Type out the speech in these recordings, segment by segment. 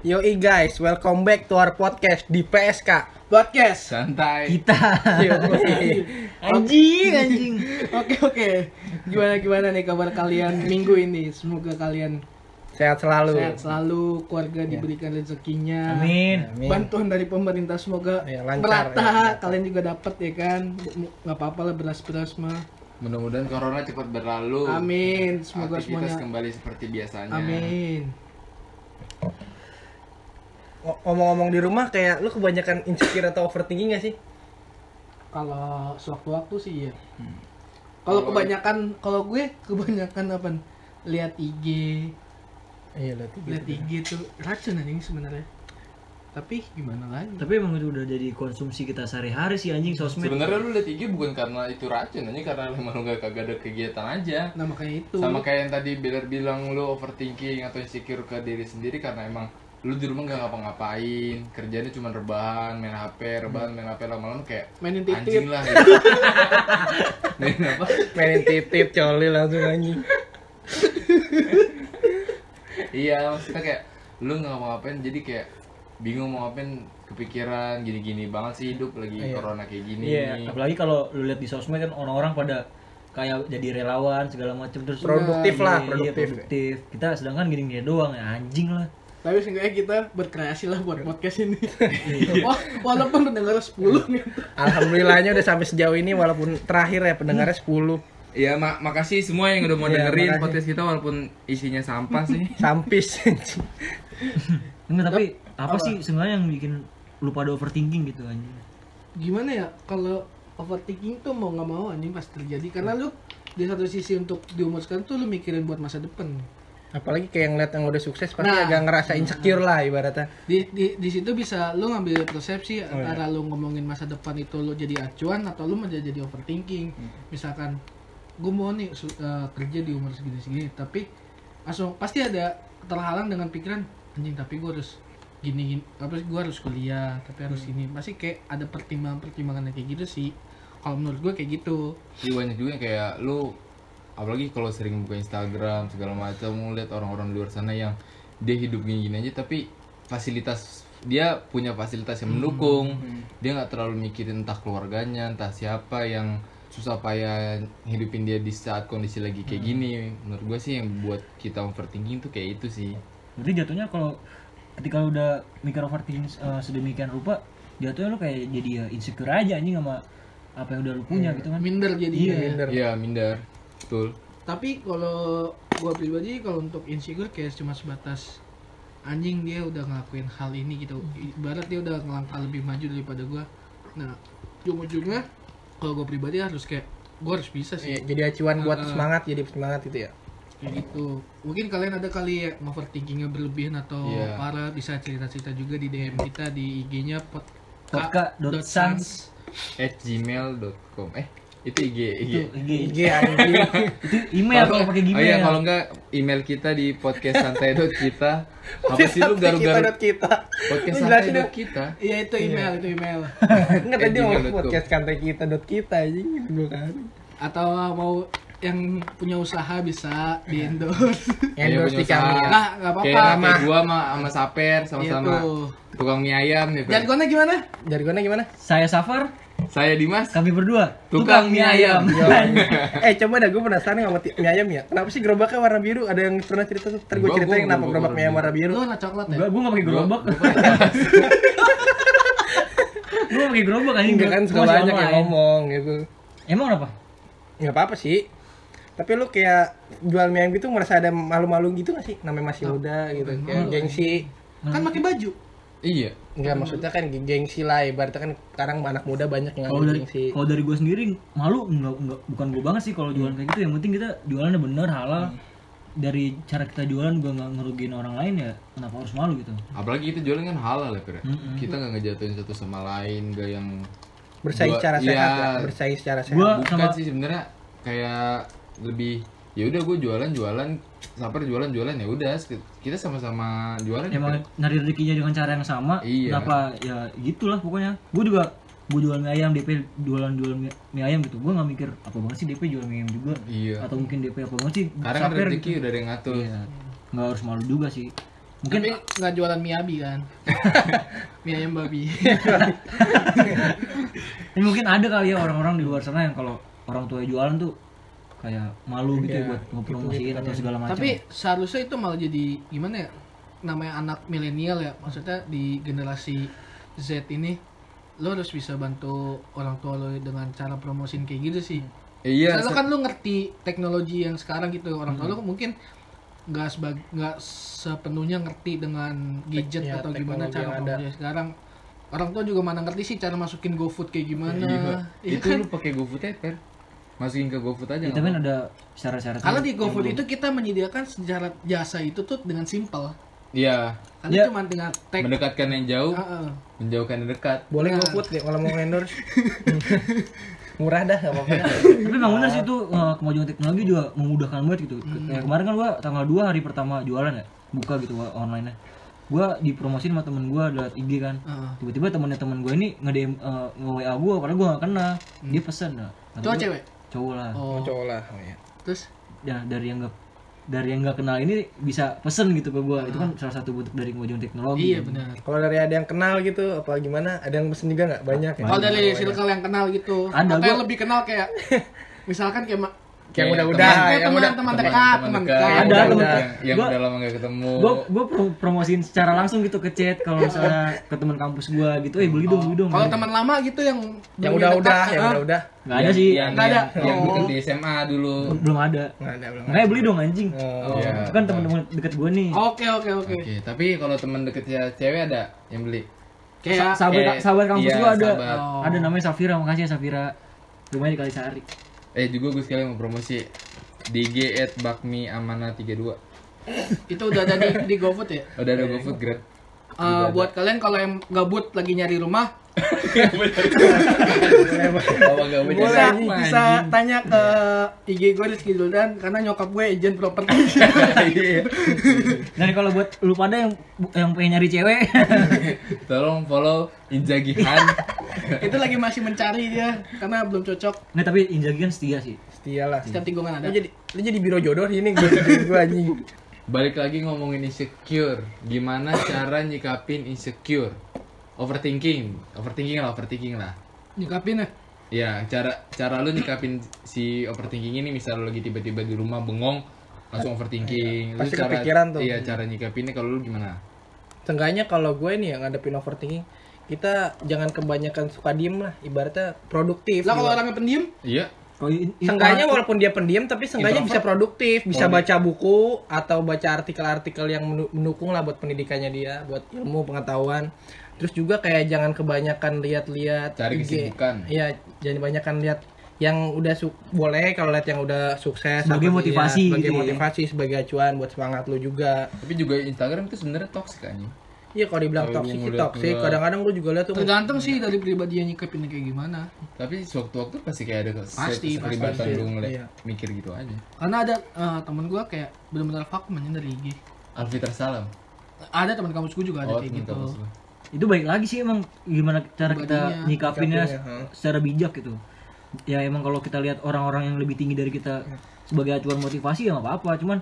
Yoi guys, welcome back to our podcast di PSK podcast. Santai. kita anjing anjing Oke oke. Gimana gimana nih kabar kalian minggu ini? Semoga kalian Sehat selalu sehat selalu, keluarga diberikan rezekinya. amin Amin. Bantuan dari pemerintah semoga Ya, lancar, merata. ya, lancar. Kalian juga dapat ya kan? Nggak apa-apa lah beras-beras mah. Mudah-mudahan corona cepat berlalu. Amin. Semoga Aktivitas semuanya. kembali seperti biasanya. Amin. Ngo- Ngomong-ngomong di rumah kayak lu kebanyakan insecure atau overthinking gak sih? Kalau sewaktu-waktu sih ya. Hmm. Kalau kebanyakan, kalau gue kebanyakan apa? Lihat IG, Iya lah tiga. lihat IG tuh racun anjing sebenarnya. Tapi gimana lagi? tapi emang itu udah jadi konsumsi kita sehari-hari sih anjing sosmed Sebenarnya lu liat IG bukan karena itu racun, aja karena emang lu gak kagak ada kegiatan aja. Nah makanya itu. Sama kayak yang tadi Beler bilang lu overthinking atau insecure ke diri sendiri karena emang lu di rumah gak ngapa-ngapain, kerjanya cuma rebahan, main HP, rebahan, main HP lama-lama kayak mainin titip. anjing lah. Gitu. main apa? Mainin titip coli langsung anjing. iya maksudnya kayak lu nggak mau ngapain jadi kayak bingung mau ngapain kepikiran gini-gini banget sih hidup lagi Iya. corona kayak gini Iya, apalagi kalau lu lihat di sosmed kan orang-orang pada kayak jadi relawan segala macam terus Produktif Iya, lah, iya, produktif. produktif. Kita sedangkan gini-gini doang ya anjing lah. Tapi seenggaknya kita berkreasi lah buat podcast ini. Wah, walaupun pendengar 10 nih. Alhamdulillahnya udah sampai sejauh ini walaupun terakhir ya pendengarnya 10 Iya, mak makasih semua yang udah mau Iya, dengerin makasih. podcast kita walaupun isinya sampah sih. Sampis Enggak, tapi apa, sih sebenarnya yang bikin lu pada overthinking gitu anjing? Gimana ya kalau overthinking tuh mau nggak mau anjing pasti terjadi karena lu di satu sisi untuk di umur sekarang tuh lu mikirin buat masa depan. Apalagi kayak ngeliat yang udah sukses pasti Nah. agak ngerasa insecure lah ibaratnya. Di di di situ bisa lu ngambil persepsi antara lu ngomongin masa depan itu lu jadi acuan atau lu menjadi jadi overthinking. Misalkan gue mau nih su- eh, kerja di umur segini-segini tapi langsung pasti ada terhalang dengan pikiran anjing tapi gue harus gini, gini apa sih gue harus kuliah tapi harus ini. Pasti kayak ada pertimbangan-pertimbangan yang kayak gitu sih. Kalau menurut gue kayak gitu. Jadi banyak juga yang kayak lu apalagi kalau sering buka Instagram segala macam lihat orang-orang di luar sana yang dia hidup gini-gini aja tapi fasilitas dia punya fasilitas yang mendukung. dia nggak terlalu mikirin entah keluarganya entah siapa yang susah payah hidupin dia di saat kondisi lagi kayak gini. Menurut gue sih yang buat kita overthinking tuh kayak itu sih. Berarti jatuhnya kalau ketika lu udah mikir overthinking uh, sedemikian rupa, jatuhnya lu kayak jadi ya insecure aja anjing sama apa yang udah lu punya gitu kan. minder jadi Iya, minder. Iya minder betul tapi kalau gue pribadi kalau untuk insecure kayak cuma sebatas anjing dia udah ngelakuin hal ini gitu ibarat dia udah ngelangkah lebih maju daripada gue nah ujung-ujungnya kalau gue pribadi harus kayak gue harus bisa sih Iya, jadi acuan buat Uh-uh. semangat jadi semangat gitu ya kayak gitu mungkin kalian ada kali ya overthinkingnya berlebihan atau Iya. parah bisa cerita-cerita juga di DM kita di IG-nya pod Podka.sans. at gmail.com eh itu IG IG Itu IG. IG anjing Itu email kalau pakai Oh Gmail. iya, kalau enggak email kita di podcast santai dot kita. Apa sih lu garu-garu kita kita podcast santai dot kita? iya itu email itu email Enggak tadi mau podcast kantai kita dot kita anjing dua kali atau mau yang punya usaha bisa di endorse endorse di kami ya. Nah, nggak apa-apa. Kayak, kayak gua sama sama Saper sama-sama Iya tukang mie ayam nih. Fer. jargonnya gimana jargonnya gimana Saya Safar, Saya Dimas. kami berdua Tukang mie ayam. eh coba dah gue penasaran sama mie ayam ya. Kenapa sih gerobaknya warna biru? Ada yang pernah cerita tuh? Ntar gue ceritain kenapa gerobak mie ayam warna biru. lu anak coklat ya? Gua gua enggak pakai gerobak. Gua pakai gerobak anjing. enggak kan suka banyak yang ngomong gitu. Emang apa? nggak apa-apa sih. Tapi lu kayak jual mie ayam gitu merasa ada malu-malu gitu gak sih? Namanya masih muda gitu kayak gengsi. Kan pakai baju Iya. Enggak maksudnya kan gengsi lah ibaratnya kan sekarang anak muda banyak yang Kalau ngambil dari gengsi kalau dari gua sendiri malu enggak enggak bukan gua banget sih kalau jualan kayak gitu. Yang penting kita jualannya bener halal. Dari cara kita jualan gua nggak ngerugiin orang lain ya kenapa harus malu gitu. Apalagi kita jualan kan halal ya, Fer. Mm-mm. Kita nggak ngejatuhin satu sama lain, nggak yang bersaing Gua- secara iya. sehat ya, bersaing secara sehat Gua bukan sama sih sebenarnya kayak lebih ya udah gue jualan jualan Saper jualan jualan ya udah kita sama-sama jualan emang nyari rezekinya dengan cara yang sama Iya. kenapa ya gitulah pokoknya gue juga gue jual mie ayam DP jualan jual mie, mie ayam gitu gue nggak mikir apa banget sih DP jual mie ayam juga Iya. atau mungkin DP apa banget sih Karena kan saper rezeki gitu. udah ada yang ngatur. iya nggak harus malu juga sih Mungkin Tapi nggak jualan miyabi kan? mie ayam babi. ya mungkin ada kali ya orang-orang di luar sana yang kalau orang tua jualan tuh kayak malu gitu ya buat ngepromosiin atau segala macam. Tapi seharusnya itu malah jadi gimana ya? Namanya anak milenial ya, maksudnya di generasi Z ini lo harus bisa bantu orang tua lo dengan cara promosiin kayak gitu sih. Iya, Soalnya kan lu ngerti teknologi yang sekarang gitu orang tua lu mungkin nggak sebag nggak sepenuhnya ngerti dengan gadget ya, atau gimana cara promosi sekarang orang tua juga mana ngerti sih cara masukin GoFood kayak gimana Iya. Iya Itu kan? lu pakai GoFood ya, Per? Masukin ke GoFood aja. Ya, tapi kan ada syarat-syarat. Kalau di GoFood itu kita menyediakan sejarah jasa itu tuh dengan simpel. Iya, Karena Ya. cuma dengan tag. mendekatkan yang jauh, Heeh. menjauhkan yang dekat. Boleh Nah. GoFood ya kalau mau endorse. Murah dah enggak apa-apa. Tapi memang benar sih itu eh, kemajuan teknologi juga memudahkan banget gitu. Kayak kemarin kan gua tanggal 2 hari pertama jualan ya, buka gitu wa- online-nya. Gua dipromosin sama temen gua lewat IG kan. Heeh. Tiba-tiba temennya temen gua ini nge-DM eh, nge-WA gua padahal gua gak kenal. Dia pesen nah. Cowok cewek? Cowok lah. Oh. Cowok lah. Oh, iya. Terus Ya dari yang gak dari yang gak kenal ini bisa pesen gitu ke gua. Itu kan salah satu bentuk dari kemajuan teknologi. iya kan. benar. Kalau dari ada yang kenal gitu apa gimana? Ada yang pesen juga nggak? Banyak ya. Kalau dari circle yang kenal gitu, Ada, atau yang gua- lebih kenal kayak misalkan kayak Kayak udah-udah, teman- yang teman- udah- teman Teman- dekat, teman teman dekat. Ada, Yang- ada. yang, yang Gua- udah lama gak ketemu. gue gue promosiin secara langsung gitu ke chat kalau misalnya ke teman kampus gue gitu eh beli dong beli dong Kalau teman lama gitu yang Yang udah-udah, yang ah, udah-udah. nggak ada sih Yang, Nggak ada. yang, yang Oh. deket di SMA dulu. belum ada Nggak ada belum. makanya beli dong anjing Oh. Iya. itu kan teman-teman deket gue nih Oke oke oke. Oke, tapi kalau teman deketnya cewek ada yang beli. Kayak Sa- sahabat sahabat kampus iya, gue ada sahabat. Oh. ada namanya Safira makasih ya Safira rumahnya di Kalisari Eh juga gue sekali mau promosi di IG at bakmi amana 32 itu udah ada di, di GoFood ya. Udah ada GoFood grab. Eh, buat kalian kalau yang gabut lagi nyari rumah Punya bisa tanya ke IG gue Rizky Duldan karena nyokap gue agent properti dan kalau buat lu pada yang yang pengen nyari cewek Tolong follow Inzaghi Han. itu lagi masih mencari dia karena belum cocok nah tapi Inzaghi kan setia sih Setia lah. setiap tikungan ada Lu jadi lu jadi biro jodoh ini gue gue anjing. Balik lagi ngomongin insecure. Gimana cara nyikapin insecure? Overthinking, overthinking lah, overthinking lah. nyikapin ya Ya, cara cara lu nyikapin si overthinking ini misal lu lagi tiba-tiba di rumah bengong langsung overthinking. Lu Pasti cara kepikiran tuh. Iya, cara nyikapinnya kalau lu gimana? Seenggaknya kalau gue nih yang ngadepin overthinking, kita jangan kebanyakan suka diem lah. Ibaratnya produktif. lah kalau Juga. orangnya pendiam Iya, Oh, Seenggaknya walaupun dia pendiam tapi seenggaknya bisa produktif, bisa baca buku atau baca artikel-artikel yang mendukung lah buat pendidikannya dia, buat ilmu pengetahuan. Terus juga kayak jangan kebanyakan lihat-lihat Cari IG. kesibukan. Iya, jangan kebanyakan lihat yang udah su- boleh kalau lihat yang udah sukses Sebagai sih, motivasi ya, sebagai gitu ya. motivasi sebagai acuan buat semangat lu juga. Tapi juga Instagram itu sebenarnya toxic anjing. Iya kalau dibilang toksik gua sih toksik, gua- kadang-kadang gue juga lihat tuh tergantung sih dari pribadi yang nyikapinnya kayak gimana Tapi sewaktu-waktu pasti kayak ada Pasti, pasti. lu ngeliat Iya. mikir gitu aja. karena ada eh, temen gue kayak benar-benar vakuum dari IG Alfitar Salam. ada teman kampus gue juga ada Oh, kayak gitu kampus lu. Itu baik lagi sih emang gimana cara kita nyikapinnya ha. secara bijak gitu ya emang kalau kita lihat orang-orang yang lebih tinggi dari kita sebagai acuan motivasi ya nggak apa-apa cuman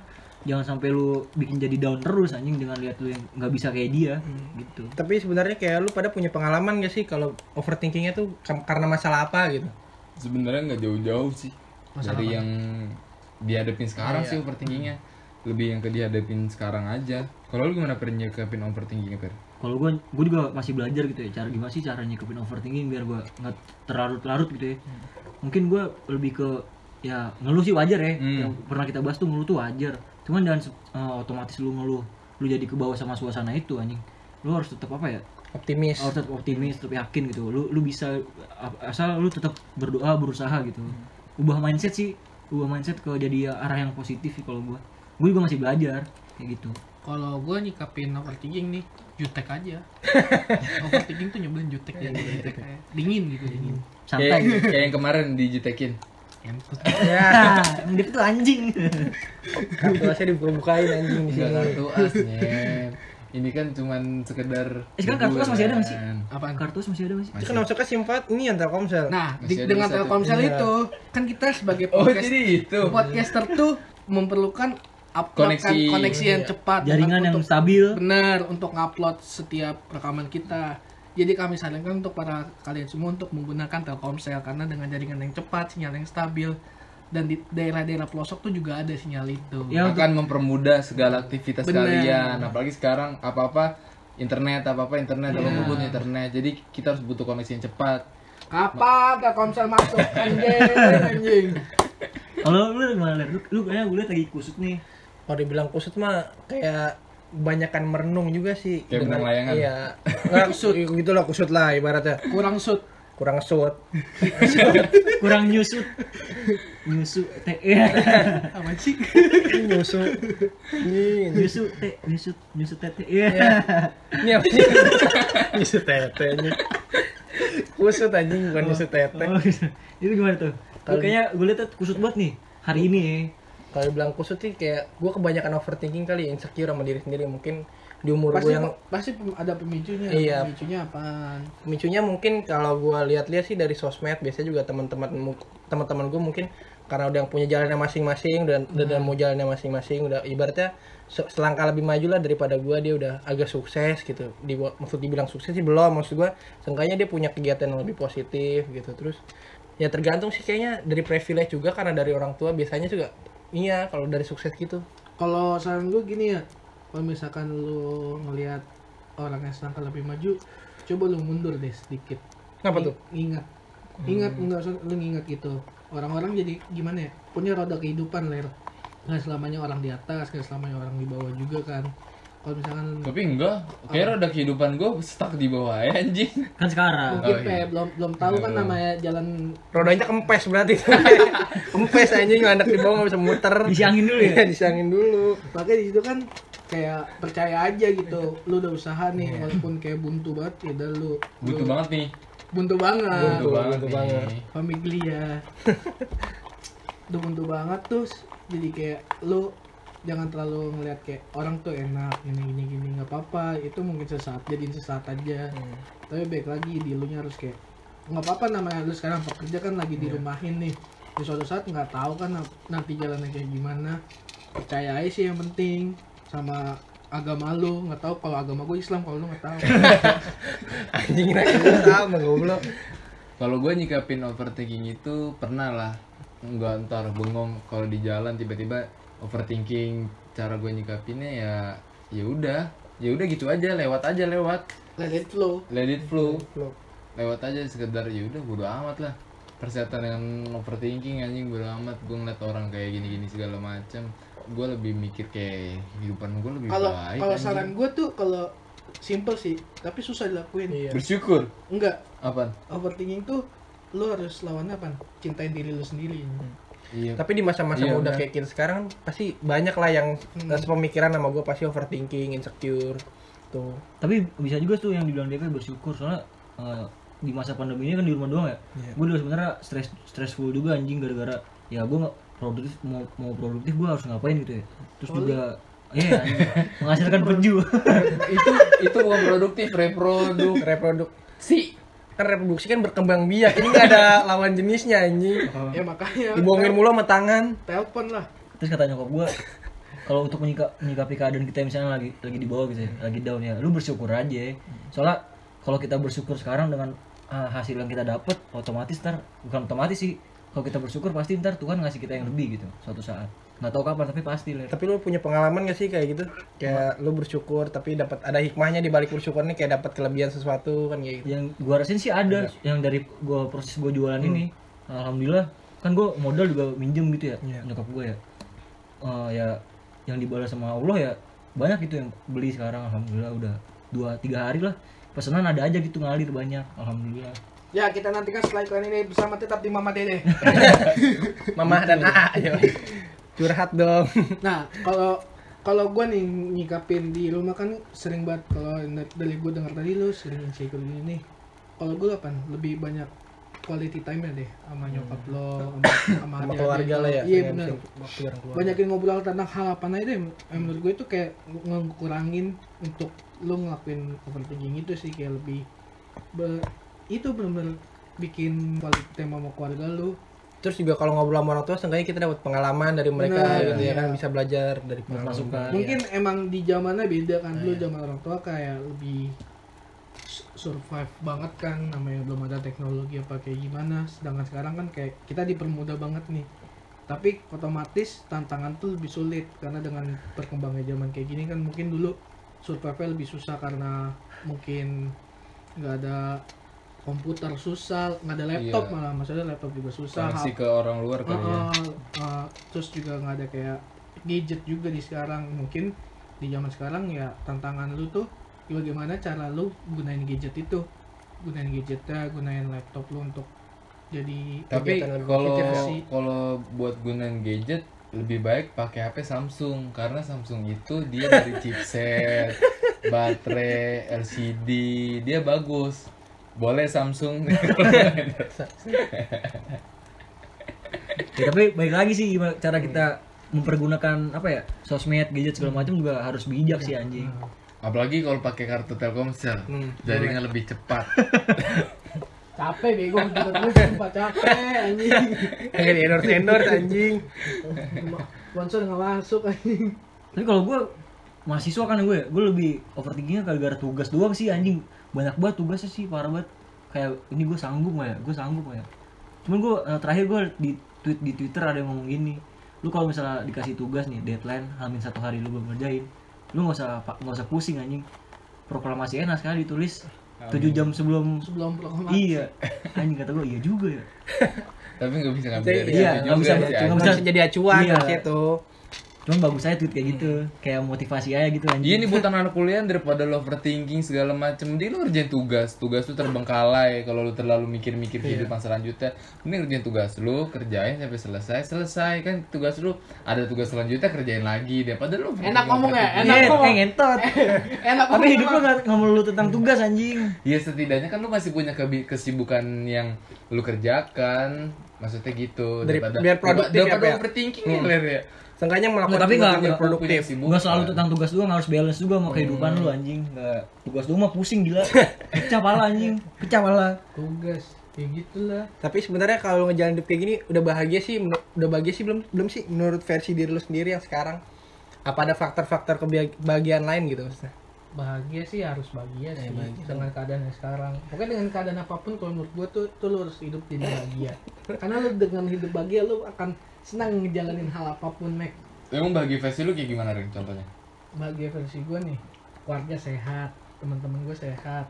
jangan sampai lu bikin jadi down terus anjing dengan lihat lu yang nggak bisa kayak dia gitu Tapi sebenarnya kayak lu pada punya pengalaman gak sih kalau overthinkingnya tuh karena masalah apa gitu? Sebenarnya nggak jauh-jauh sih dari yang dihadapin sekarang Iya. sih overthinkingnya. Lebih yang ke dihadapin sekarang aja. Kalau lu gimana per nyikapin overthinkingnya per? Kalau gue gue juga masih belajar gitu ya cara gimana sih cara nyikapin overthinking biar gue nggak terlarut-larut gitu ya. Mungkin gue lebih ke ya ngeluh sih wajar ya. Hmm. yang pernah kita bahas tuh ngeluh tuh wajar. Cuman jangan se- eh, otomatis lu ngeluh lu jadi ke bawah sama suasana itu anjing. Lu harus tetap apa ya? Optimis. harus tetap optimis tetap yakin gitu. Lu lu bisa asal lu tetap berdoa berusaha gitu. Ubah mindset sih. Ubah mindset ke jadi arah yang positif sih kalau gue gue juga masih belajar kayak gitu kalau gue nyikapin overthinking nih jutek aja overthinking tuh nyebelin jutek jutek kayak dingin gitu dingin santai Kayak, kayak yang kemarin dijutekin. Ya, dia tuh anjing kartu asnya dibuka-bukain anjing di sini. kartu as Nyet. Ini kan cuman sekedar Eh, sekarang kartu as masih ada nggak sih? hiburan. apaan kartu masih ada masih Itu kan masuknya SIM card ini yang Telkomsel. nah Masih di- dengan. Telkomsel Iya. itu kan kita sebagai Oh podcast jadi itu. podcaster tuh memerlukan upload kan Koneksi. koneksi yang Iya. cepat jaringan yang untuk, stabil. benar untuk ngupload setiap rekaman kita. Jadi kami sarankan untuk para kalian semua untuk menggunakan Telkomsel karena dengan jaringan yang cepat sinyal yang stabil dan di daerah-daerah pelosok tuh juga ada sinyal itu. Ya, untuk- akan mempermudah segala aktivitas Bener. kalian. Apalagi sekarang apa-apa internet apa-apa internet Iya. apa-apa butuh internet. Jadi kita harus butuh koneksi yang cepat. Kapan Telkomsel masuk anjing anjing. Kalau lu gimana lu, lu kayaknya gue liat lagi kusut nih Kalau dibilang kusut mah kayak kebanyakan merenung juga sih. Kayak benang layangan. Iya. Nggak, kusut gitu lah kusut lah ibaratnya. kurang shoot Kurang sut. kurang nyusut nyusu teh ya apa sih Nyusu. Ini nyusu teh nyusut nyusut teh ya ini apa sih? Nyusu tete ini. Kusut anjing bukan nyusu tete. Oh, itu gimana tuh kayaknya gue liat tuh kusut banget nih hari ini ya Kalau bilang kusut sih kayak gue kebanyakan overthinking kali, insecure sama diri sendiri mungkin di umur gue yang pasti ada pemicunya Iya. pemicunya apaan Pemicunya mungkin kalau gua lihat-lihat sih dari sosmed biasanya juga teman-teman teman-teman gue mungkin karena udah punya jalannya masing-masing dan dan mau jalannya masing-masing udah ibaratnya se- selangkah lebih maju lah daripada gua dia udah agak sukses gitu. Di maksud dibilang sukses sih belum maksud gua seenggaknya dia punya kegiatan yang lebih positif gitu. Terus ya tergantung sih kayaknya dari privilege juga karena dari orang tua biasanya juga iya kalau dari sukses gitu. kalau saran gue gini ya kalau misalkan lu ngelihat orang yang selangkah lebih maju coba lu mundur deh sedikit. Kenapa tuh? ingat. Ingat enggak usah lu ingat gitu. Orang-orang jadi gimana ya punya roda kehidupan ler. Nggak selamanya orang di atas nggak selamanya orang di bawah juga kan kalau misalkan tapi enggak kayaknya roda kehidupan gue stuck di bawah ya anjing. Kan sekarang. Mungkin Oh, iya. Pe, belum belum tahu kan namanya jalan Rodanya kempes berarti. kempes anjing anak di bawah nggak bisa muter. disiangin dulu ya? Iya, disiangin dulu. makanya di situ kan kayak percaya aja gitu lu udah usaha nih walaupun kayak buntu banget ya udah lu. Butuh lu- banget nih. Buntu banget. Butuh banget nih. Banget. Famiglia udah buntu banget terus jadi kayak lu jangan terlalu ngeliat kayak orang tuh enak gini gini gini nggak apa-apa. Itu mungkin sesaat jadiin sesaat aja. Tapi baik lagi di lu nya harus kayak nggak apa-apa namanya lu sekarang pekerja kan lagi di rumahin nih. Di suatu saat nggak tahu kan nanti jalannya kayak gimana. Percaya aja sih yang penting sama agama lu. Nggak tahu kalau agama gue Islam kalau lu nggak tahu. Anjing sama goblok. kalau gue nyikapin overthinking itu pernah lah. Nggak ntar bengong kalau di jalan tiba-tiba overthinking cara gue nyikapinnya ya ya udah. Ya udah gitu aja lewat aja lewat. Let it flow. Let it flow. Loh. lewat aja sekedar ya udah bodo amat lah. Persetan dengan overthinking anjing bodo amat. Gue ngeliat orang kayak gini-gini segala macam gue lebih mikir kayak kehidupan gue lebih kalau baik kalau saran gue tuh kalau simple sih tapi susah dilakuin. Iya. bersyukur? Enggak. Apa overthinking tuh lu harus lawannya apa cintain diri lu sendiri iya. Tapi di masa-masa Iya, muda kayak kita sekarang pasti banyak lah yang eh, sepemikiran sama gue pasti overthinking, insecure. Tuh. tapi bisa juga tuh yang dibilang DP bersyukur soalnya eh, di masa pandemi ini kan di rumah doang ya. Iya. gue juga sebenarnya stress stressful juga anjing gara-gara ya gue nggak produktif mau mau produktif gue harus ngapain gitu ya. Terus juga iya anjing, menghasilkan peju. Itu itu bukan produktif reproduk Reproduk si kan reproduksi kan berkembang biak. Ini nggak ada lawan jenisnya anjing. ya makanya Dibohongin mulu sama tangan. telepon lah terus kata nyokap gue kalau untuk menyika- menyikapi keadaan kita misalnya lagi lagi di bawah gitu ya lagi down ya lu bersyukur aja soalnya kalau kita bersyukur sekarang dengan ah, hasil yang kita dapat otomatis ntar bukan otomatis sih kalau kita bersyukur pasti ntar Tuhan ngasih kita yang lebih gitu suatu saat nggak tahu kapan tapi pasti Ler. Tapi lu punya pengalaman gak sih kayak gitu? Kayak lu bersyukur tapi dapat ada hikmahnya di balik bersyukur nih kayak dapat kelebihan sesuatu kan kayak gitu. yang gua rasain sih ada yang dari gua proses gua jualan ini alhamdulillah kan gua modal juga minjem gitu ya Iya. nyokap gua ya Eh, ya yang dibalas sama Allah ya banyak gitu yang beli sekarang alhamdulillah udah dua tiga hari lah pesanan ada aja gitu ngalir banyak alhamdulillah ya kita nantikan setelah iklan ini bersama tetap di Mama Dede Mama dan AA ayo. Curhat dong. nah kalau kalau gue nih nyikapin di rumah kan sering banget kalau dari gue dengar tadi lu sering insecure gini nih kalau gue apa lebih banyak quality time ya deh sama nyokap lo sama, sama, keluarga lo. lah ya. iya benar banyakin ngobrol tentang hal apa aja deh menurut gue itu kayak ngurangin untuk lu ngelakuin overthinking itu sih kayak lebih be- itu benar-benar bikin quality time sama keluarga lu terus juga kalau ngobrol sama orang tua seenggaknya kita dapat pengalaman dari mereka Benar, gitu ya iya. kan bisa belajar dari pengalaman masukan. mungkin emang di zamannya beda kan dulu zaman orang tua kayak lebih su- survive banget kan namanya belum ada teknologi apa kayak gimana. Sedangkan sekarang kan kayak kita dipermudah banget nih. Tapi otomatis tantangan tuh lebih sulit karena dengan perkembangan zaman kayak gini kan mungkin dulu survive lebih susah karena mungkin nggak ada komputer susah nggak ada laptop Iya. malah maksudnya laptop juga susah koneksi ke orang luar kali ya. Uh, uh, terus juga nggak ada kayak gadget juga di sekarang. Mungkin di zaman sekarang ya tantangan lu tuh bagaimana cara lu gunain gadget itu? Gunain gadgetnya gunain laptop lu untuk jadi tapi kalau kalau buat gunain gadget lebih baik pakai HP Samsung. Karena Samsung itu dia dari chipset, baterai, LCD, dia bagus. Boleh Samsung. Ya, tapi baik lagi sih gimana cara kita mempergunakan apa ya sosmed gadget segala macam juga harus bijak sih anjing. Apalagi kalau pakai kartu Telkomsel, Hmm, jaringan lebih cepat. capek bego kita terus sumpah capek anjing. Kayak di endorse endorse anjing. Sponsor nggak masuk anjing. Tapi kalau gue mahasiswa kan gue gue lebih overthinkingnya gara-gara tugas doang sih anjing banyak banget tugasnya sih parah banget. Kayak ini gue sanggup nggak ya? Gue sanggup nggak ya? Cuman gue eh, terakhir gue di tweet di twitter ada yang ngomong gini. Lu kalau misalnya dikasih tugas nih deadline hamin satu hari lu belum ngerjain lu nggak usah nggak usah pusing anjing. Proklamasi enak sekali ditulis 7 jam sebelum sebelum proklamasi. Iya. Anjing kata gue iya juga ya. Tapi nggak bisa ngambil Iya, situ nggak bisa- nggak bisa jadi acuan Iya. situ cuman bagus aja tweet kayak gitu kayak motivasi aja gitu anjing. Iya nih buat anak kuliah daripada lo overthinking segala macem. Mending lo ngerjain tugas Tugas tuh terbengkalai Kalau lo terlalu mikir-mikir kehidupan selanjutnya Mending ngerjain tugas lo Kerjain sampai selesai Selesai. Kan tugas lo Ada tugas selanjutnya kerjain lagi. Daripada lo Enak ngomong ya, enak Iya, ngomong. kayak ngentot. Enak tapi hidup lu nggak nggak melulu tentang tugas anjing. Iya setidaknya kan lo masih punya kesibukan yang lo kerjakan. Maksudnya gitu Dari- daripada, biar produktif daripada ya? overthinking ya, ya seenggaknya melakukan Nggak, tapi nggak- sesuatu yang nggak- produktif. nggak selalu Bukan. tentang tugas doang harus balance juga sama kehidupan lu anjing. Nggak tugas doang mah pusing gila. Pecah pala anjing. Pecah pala. Tugas kayak gitulah. Tapi sebenarnya kalau ngejalan hidup kayak gini udah bahagia sih udah bahagia sih belum belum sih menurut versi diri lu sendiri yang sekarang. Apa ada faktor-faktor kebahagiaan lain gitu maksudnya? Bahagia sih harus bahagia sih bahagia. dengan keadaan yang sekarang. Pokoknya dengan keadaan apa pun kalau menurut gue tuh tuh lu harus hidup jadi bahagia. Karena lu dengan hidup bahagia lu akan senang ngejalanin hal apa pun Mac. Emang bagi versi lo kayak gimana Ring contohnya? bahagia versi gue nih keluarga sehat teman-teman gue sehat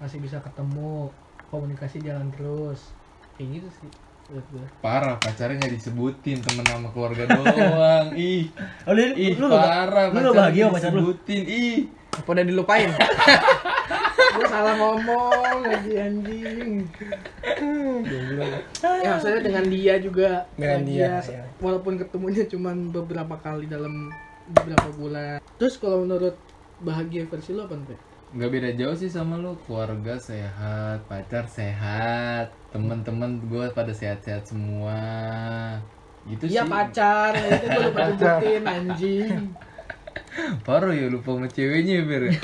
masih bisa ketemu komunikasi jalan terus. Kayak gitu sih Parah pacarnya nggak disebutin temen sama keluarga doang. Ih. Oh, lu, Ih lu, lu, parah lu, lu bahagia sama pacar lu? disebutin. Ih. Apa udah dilupain lu salah ngomong lagi anjing. Ya maksudnya dengan dia juga. Dengan dia, bahagia, ya. walaupun ketemunya cuma beberapa kali dalam beberapa bulan. Terus kalau menurut bahagia versi lo apa nih nggak beda jauh sih sama lu keluarga sehat pacar sehat teman-teman gue pada sehat-sehat semua. Gitu Iya sih. pacar, itu gue lupa anjing. Parah ya lupa sama ceweknya ber.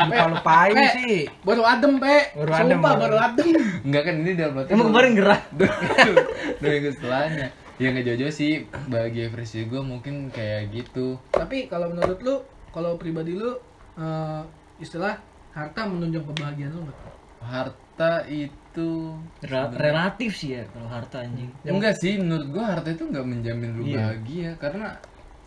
Lupa lupain Pe, sih. Baru adem, Pe. Baru adem, Sumpah, baru baru. adem. Enggak kan ini dalam arti emang kemarin gerah. Dua, minggu setelahnya. Ya nggak jauh-jauh sih. Bahagia versi gue mungkin kayak gitu. Tapi kalau menurut lu, kalau pribadi lu eh, istilah harta menunjang kebahagiaan lu nggak? harta itu Rel- relatif sih ya kalau harta anjing. Enggak sih menurut gua harta itu enggak menjamin lu Iya. bahagia. Karena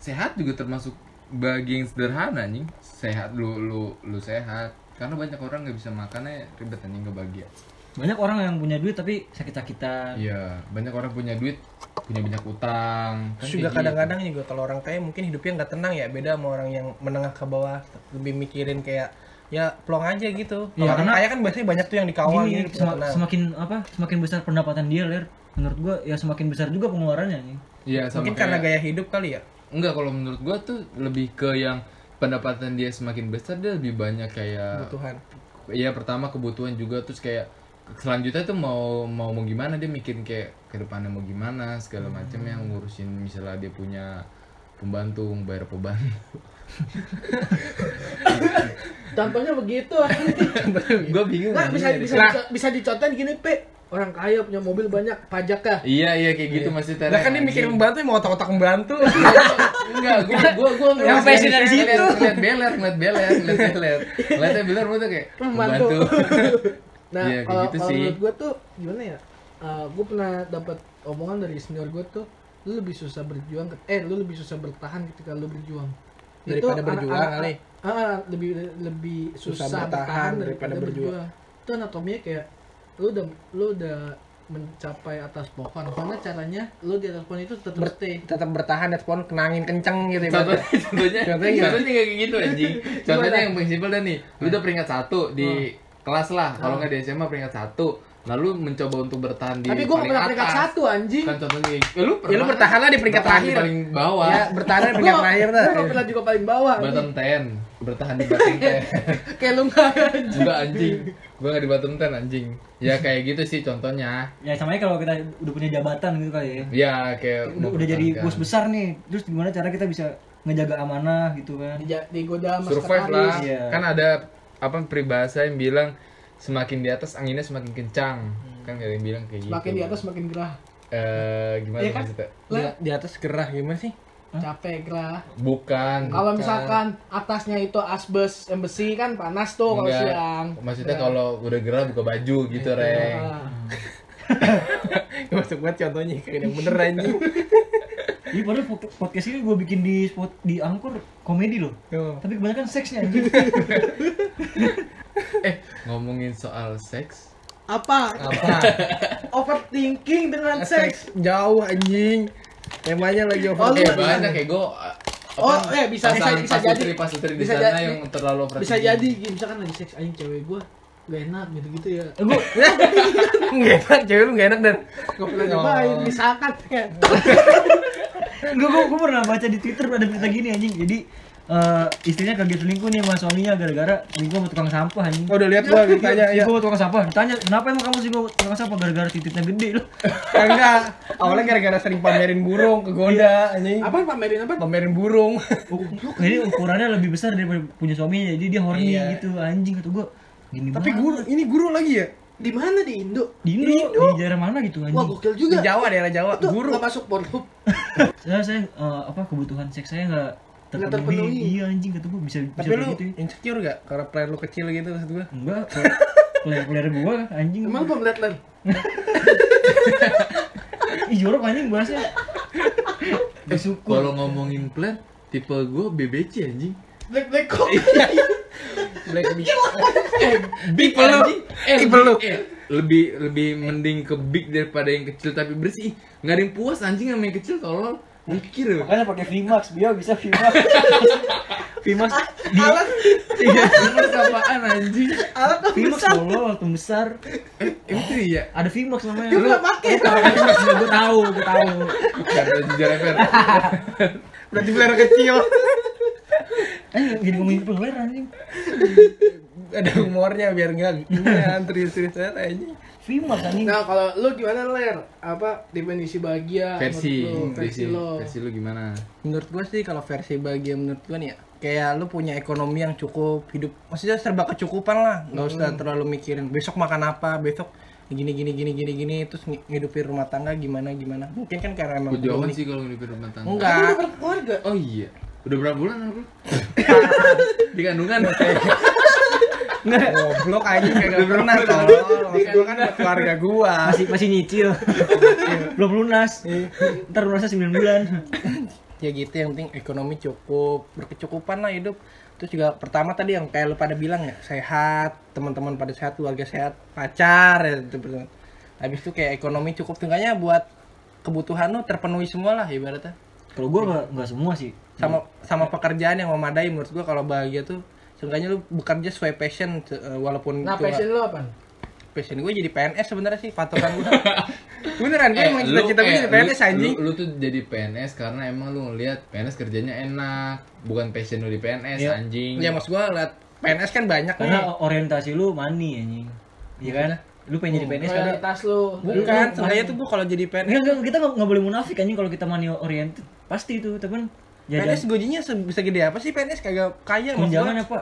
sehat juga termasuk bahagia yang sederhana nih sehat lu lu lu sehat. Karena banyak orang nggak bisa makannya ribet anjing nggak bahagia. Banyak orang yang punya duit tapi sakit-sakitan. Iya banyak orang punya duit punya banyak utang. Kan Terus juga gitu. kadang-kadang juga kalau orang kaya mungkin hidupnya nggak tenang ya. Beda sama orang yang menengah ke bawah lebih mikirin kayak ya plong aja gitu. Kalau Iya, orang karena- kaya kan biasanya banyak tuh yang dikawal Gini, gitu tenang. semakin apa semakin besar pendapatan dia ler. Menurut gua ya semakin besar juga pengeluarannya iya sama mungkin karena kayak- gaya hidup kali ya enggak kalau menurut gua tuh lebih ke yang pendapatan dia semakin besar dia lebih banyak kayak kebutuhan Iya pertama kebutuhan juga terus kayak selanjutnya tuh mau mau mau gimana dia mikirin kayak ke depannya mau gimana segala macam yang ngurusin misalnya dia punya pembantu bayar pembantu Contohnya begitu gue bingung Nggak, bisa bisa Nah. dico- bisa dicontohin gini, Pe. Orang kaya punya mobil banyak pajak kah Iya iya kayak gitu masih Lah kan dia mikir membantu mau otak-otak membantu. Enggak, gua gua gua Yang passion dari situ. Ngeliat beler, ngeliat beler, ngeliat beler. Ngeliatnya beler gua tuh kayak Membantu. nah Iya, kayak kalau gitu kalau menurut gue tuh gimana ya gue pernah dapat omongan dari senior gue tuh lu lebih susah berjuang ke- eh lu lebih susah bertahan ketika lu berjuang Daripada anak- berjuang kali. ah, ah, lebih lebih Susah susah, bertahan bertahan daripada daripada berjuang. berjuang itu anatominya kayak lu udah lu udah mencapai atas pohon. Karena caranya lu di atas pohon itu tetap Ber- stay. tetap bertahan ya pohon kenangin kenceng gitu Contohnya, contohnya, Contohnya contohnya kayak gitu anjing. Contohnya yang paling simpel dah nih, lu udah peringkat satu di kelas lah, kalau nggak di SMA peringkat satu, lalu mencoba untuk bertahan di tapi gue gak pernah peringkat atas. satu anjing. Kan contohnya, kayak- ya, lu Ya lu bertahan lah di peringkat terakhir. paling bawah. Ya, bertahan di peringkat terakhir gua gak pernah juga paling bawah. Bottom 10, bertahan di 10. kayak lu nggak anjing Enggak anjing. Gua nggak di bottom 10 anjing. Ya kayak gitu sih contohnya. Ya sama kalau kita udah punya jabatan gitu kali ya. Ya kayak Udah, udah jadi bos besar nih. Terus gimana cara kita bisa ngejaga amanah gitu kan? di, digoda sama survive lah. Iya. Kan ada apa peribahasa yang bilang semakin di atas anginnya semakin kencang. Kan ada yang bilang kayak gitu. semakin di atas semakin gerah Eh gimana Iya kan? maksudnya? Di, di atas gerah gimana sih? Capek gerah Bukan. kalau bukan. misalkan atasnya itu asbes yang besi kan panas tuh kalau siang Maksudnya kalau udah gerah buka baju gitu, Reng. Nah, Masuk banget contohnya kayak yang bener anjing. Ini padahal pod- podcast ini gue bikin di spot di angkor komedi loh. Tuh. Tapi kebanyakan seksnya anjing. Eh, ngomongin soal seks. apa Apa? overthinking dengan seks Seks jauh anjing. Temanya lagi Oh, over. lu Eh, bisa- banyak kayak gue Oh, eh, bisa- bisa- bisa jadi. pas di Bisa sana jadi. yang terlalu bisa jadi gini, misalkan lagi seks anjing cewek gua gak enak gitu gitu ya gue Enggak enak, cewek lu enggak enak dan. gak pernah Oh. nyobain misalkan kayak gue gue pernah baca di Twitter ada berita gini anjing. Jadi eh, istrinya kaget selingkuh nih sama suaminya gara-gara selingkuh sama tukang sampah anjing. Oh, udah lihat gua ditanya ya. Selingkuh sama tukang sampah. Ditanya, "Kenapa emang kamu selingkuh sama tukang sampah gara-gara titiknya gede loh?" Enggak. Awalnya gara-gara sering pamerin burung ke Goda anjing. apa pamerin apa Pamerin burung. Jadi ukurannya lebih besar daripada punya suaminya. Jadi dia horny Iya. gitu anjing kata gue. Gini Tapi banget. guru, ini guru lagi ya? di mana di Indo di Indo, di daerah mana gitu anjing. wah gokil Di juga Jawa, daerah Jawa. itu Guru. gak masuk Pornhub saya saya eh, apa kebutuhan seks saya Nggak terpenuhi. terpenuhi. Iya anjing kata gue bisa bisa Tapi kayak lu gitu ya. insecure gak? Karena player lu kecil gitu maksud gua. Enggak, player-player gue anjing. emang lu ngeliat lan Ih jorok anjing bahasnya. Bersyukur. Kalau ngomongin plan, tipe gue BBC anjing. black black kok Black Big. Eh, big anjing. Eh, lebih, eh, lebih lebih mending ke big daripada yang kecil tapi bersih. Nggak ada yang puas anjing sama yang kecil tolol. Mikir loh. Makanya pakai VMAX, dia bisa VMAX. VMAX di alat iya, Terus apaan anjing? alat besar dulu waktu besar. Eh, itu iya. Ada VMAX namanya. Lu nggak pakai? VMAX gue tahu, gue tahu. Kata jujur Fer. Berarti player kecil. Eh, jadi ngomongin player anjing. Ada humornya biar enggak gimana serius-serius aja anjing. VMAX anjing. nah kalau lu gimana ler apa definisi bahagia Versi, menurut lu? versi versi, lo versi lu gimana? Menurut gua sih kalau versi bahagia menurut gua nih ya kayak lu punya ekonomi yang cukup hidup maksudnya serba kecukupan lah nggak usah terlalu mikirin besok makan apa besok gini gini gini gini gini terus ng- ngidupin rumah tangga gimana gimana mungkin kan karena emang belum sih kalau di rumah tangga. enggak Kan udah berkeluarga Oh iya. Udah berapa bulan aku? di kandungan. Goblok aja kagak pernah tolol maksud gua kan buat keluarga gua Masih masih nyicil. Belum lunas. Ntar lunasnya 9 bulan. ya gitu yang penting ekonomi cukup berkecukupan lah hidup terus juga pertama tadi yang kayak lu pada bilang ya sehat teman-teman pada sehat keluarga sehat pacar ya itu pertama. habis itu kayak ekonomi cukup tinggalnya buat kebutuhan lu terpenuhi semua lah ibaratnya Kalau gue nggak semua sih. sama sama pekerjaan yang memadai menurut gua kalau bahagia tuh seenggaknya lu bekerja sesuai passion eh, walaupun nah cuma- passion lu apa passion gue jadi PNS sebenarnya sih patokan gue beneran gue Eh, emang lu- cita-cita gue eh, jadi PNS lu- anjing Lu, lu tuh jadi PNS karena emang lu ngeliat PNS kerjanya enak, bukan passion lu di PNS Iya. anjing. ya maksud gue liat PNS kan banyak Karena nih orientasi lu money anjing. Iya kan? Lu pengen jadi PNS karena prioritas lu bukan sengaja tuh gue kalau jadi PNS Enggak, enggak, kita nggak boleh munafik anjing kalau kita money oriented. Pasti itu, teman. Jajan PNS gajinya bisa gede apa sih PNS kagak kaya tunjangan gua. apa?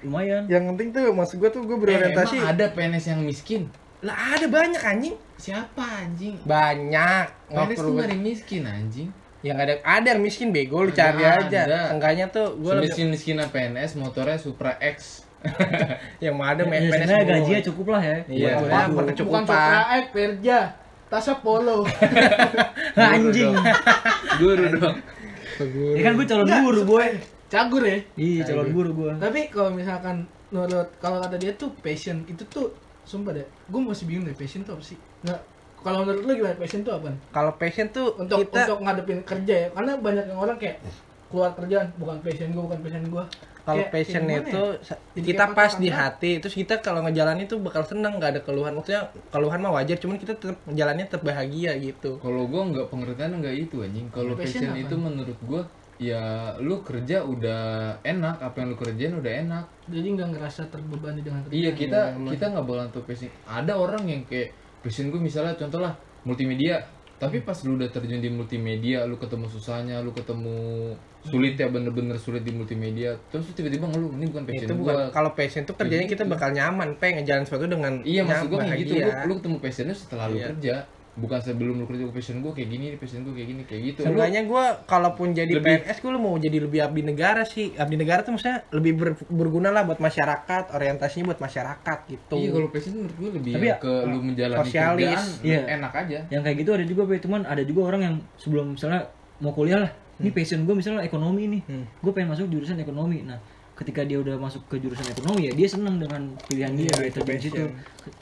Lumayan. Yang penting tuh maksud gue tuh gue Eh, berorientasi emang ada PNS yang miskin. Lah ada banyak anjing. Siapa anjing? Banyak. Nggak PNS perlu tuh nyari miskin anjing. yang ada ada yang miskin bego lu Ada, cari aja. ada. Enggaknya tuh gue lebih Miskin miskin PNS motornya Supra X. yang mau ada Ya, main PNS mulu. gajinya cukup lah ya. Iya, sebenarnya buat- Bukan berkecukupan. Supra X, Perja, Tasnya Polo. Anjing. Guru dong. Ya kan gue calon Enggak, guru boy. Cagur ya. Iya calon guru gue. Tapi kalau misalkan menurut kalau kata dia tuh passion itu tuh sumpah deh, gue masih bingung deh passion tuh apa sih? Nggak, kalau menurut lu gimana passion tuh apa? Kalau passion tuh Untuk kita untuk ngadepin kerja ya, karena banyak yang orang kayak keluar kerjaan bukan passion gue bukan passion gue. Kalau Kayak- passion kayak itu ya? kita pas di hati terus kita kalau ngejalanin tuh bakal seneng nggak ada keluhan maksudnya keluhan mah wajar cuman kita tetap jalannya tetap bahagia gitu Kalau gua nggak pengertian nggak itu anjing. Kalau Passion passion apa? itu menurut gua ya lu kerja udah enak, apa yang lu kerjain udah enak. Jadi nggak ngerasa terbebani dengan kerjaan. Iya kita kita nggak boleh tuh passion. Ada orang yang kayak passion gue misalnya contoh lah multimedia. Tapi pas lu udah terjun di multimedia, lu ketemu susahnya, lu ketemu sulit ya bener-bener sulit di multimedia. Terus lu tiba-tiba ngeluh ini bukan passion itu gua. bukan kalau passion tuh kerjanya kita bakal nyaman pe ngejalan sesuatu dengan Iya maksud gue kayak gitu. Lu, lu ketemu passionnya setelah lu Iya. kerja, bukan sebelum lu kerja. Passion gue kayak gini, passion gue kayak gini, kayak gitu. Seenggaknya gue kalaupun jadi Lebih- PNS gue mau jadi lebih abdi negara sih abdi negara tuh maksudnya lebih ber- berguna lah buat masyarakat orientasinya buat masyarakat gitu Iya kalau passion menurut gue lebih Tapi ya ke lu menjalani sosialis. kerjaan Iya. enak aja. Yang kayak gitu ada juga Boy. cuman ada juga orang yang sebelum misalnya mau kuliah lah. Ini passion gue misalnya ekonomi nih. Hmm. Gue pengen masuk jurusan ekonomi. Nah, ketika dia udah masuk ke jurusan ekonomi ya dia seneng dengan pilihan dia Iya, itu terjun situ.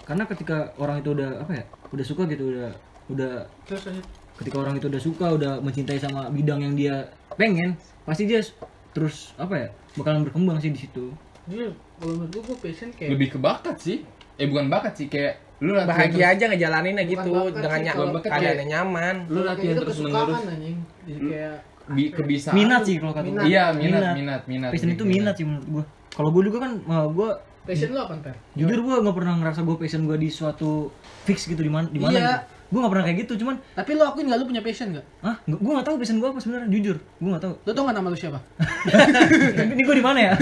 Karena ketika orang itu udah apa ya? Udah suka gitu udah udah Terus ketika orang itu udah suka udah mencintai sama bidang yang dia pengen pasti dia terus apa ya bakalan berkembang sih di situ Jadi kalau menurut gue, gue passion kayak Lebih ke bakat sih. Eh bukan bakat sih kayak lu latihan bahagia terus- aja ngejalaninnya gitu dengan ny- kalau bakat keadaannya kayak- nyaman lu latihan terus menerus. anjing. Jadi kayak Bi- kebiasaan. minat sih kalau kata Minat. Iya minat minat minat. passion itu minat sih menurut gue kalau gue juga kan gue passion lu apa per? jujur gue nggak pernah ngerasa gue passion gue di suatu fix gitu di mana di mana Iya. gitu. gue nggak pernah kayak gitu cuman Tapi lu akuin gak lu punya passion gak? ah gue nggak tahu passion gue apa sebenarnya jujur gue nggak tahu Lu tau gak nama lu siapa? ini gue di mana ya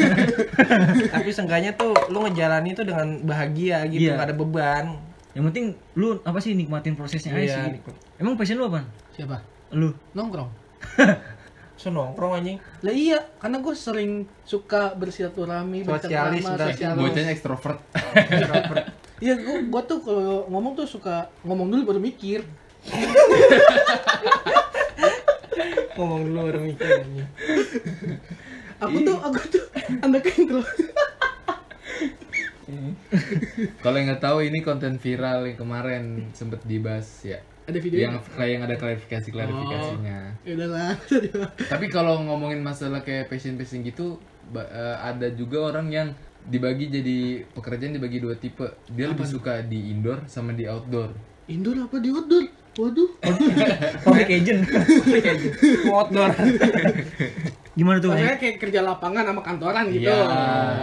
tapi seenggaknya tuh lu ngejalanin tuh dengan bahagia gitu Iya. nggak ada beban yang penting lu apa sih nikmatin prosesnya aja Iya, sih nikmat. emang passion lu apa Siapa? lu Nongkrong. so nongkrong anjing Lah iya, karena gue sering suka bersilaturahmi, Sosialis. Bocahnya ekstrovert. Iya, gue gua tuh kalau ngomong tuh suka ngomong dulu baru mikir. ngomong dulu baru mikir anjing. Aku tuh, aku tuh anak intro. Kalau yang nggak tahu ini konten viral yang kemarin sempet dibahas ya. Ada video Yang kayak yang ada klarifikasi klarifikasinya. Ya udahlah. Tapi kalau ngomongin masalah kayak passion-passion gitu, ba- eh, ada juga orang yang dibagi jadi pekerjaan dibagi dua tipe. Dia lebih suka di indoor sama di outdoor. Indoor apa di outdoor? Waduh. public agent Mau outdoor gimana tuh Maksudnya kayak kerja lapangan sama kantoran gitu. Iya,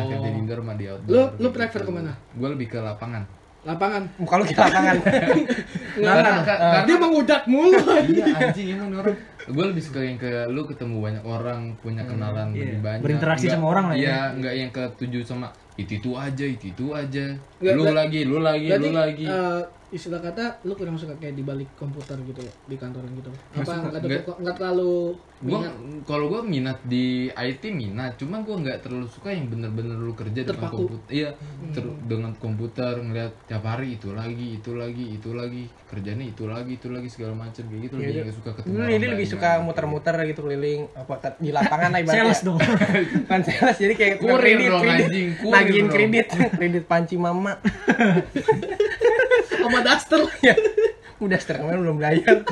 kerja di indoor sama di outdoor. Lu lu prefer ke mana? Gue lebih ke lapangan. Lapangan. muka lu ke lapangan Karena, karena Dia mengudak mulu. iya anjing emang nih orang. Gue lebih suka yang ke lu ketemu banyak orang, punya kenalan iya. lebih banyak. Berinteraksi Nggak- sama orang lah ya. Iya, nggak yang ketujuh sama itu itu aja, itu itu aja. Lu lagi, lu lagi, Berarti lu lagi. eh, istilah kata lu kurang suka kayak di balik komputer gitu di kantoran gitu. Apa nggak nggak. terlalu- nggak terlalu gua minat? kalau gua minat di IT minat cuma gua nggak terlalu suka yang bener-bener lu kerja Terpaku. komputer iya ter- dengan komputer ngeliat tiap hari itu lagi itu lagi itu lagi kerjanya itu lagi itu lagi segala macam kayak gitu lebih nggak suka ketemu Lu orang ini lebih suka muter-muter gitu keliling apa di lapangan lah ibaratnya. sales dong Bukan sales jadi kayak Kurir kredit, dong, kredit. kredit, kredit panci mama. Sama daster. ya. Udah kemarin belum bayar.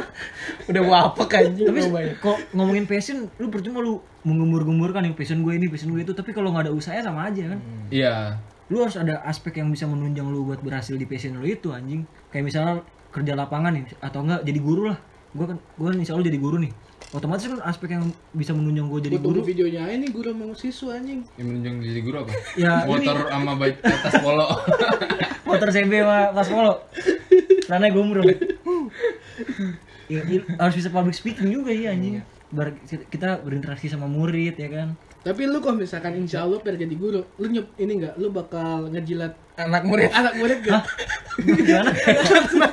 Udah gua apa anjing tapi kok ngomongin passion lu percuma lu menggembur-gemburkan yang passion gue ini passion gue itu. Tapi kalau nggak ada usahanya sama aja kan? Iya. Lu harus ada aspek yang bisa menunjang lu buat berhasil di passion lu itu anjing. Kayak misalnya kerja lapangan nih atau enggak jadi guru lah. Gue kan gue kan insya Allah jadi guru nih. Otomatis kan aspek yang bisa menunjang gue jadi Gua tunggu guru. videonya ini guru mau siswa anjing. yang menunjang jadi guru apa? Ya motor sama baik atas polo motor CB sama pas polo karena gombrong ya, ya, harus bisa public speaking juga ya anjing Bar- kita berinteraksi sama murid ya kan Tapi lu kok misalkan insya Allah biar jadi guru, lu nyup ini nggak, lu bakal ngejilat anak murid anak murid gak? Gimana?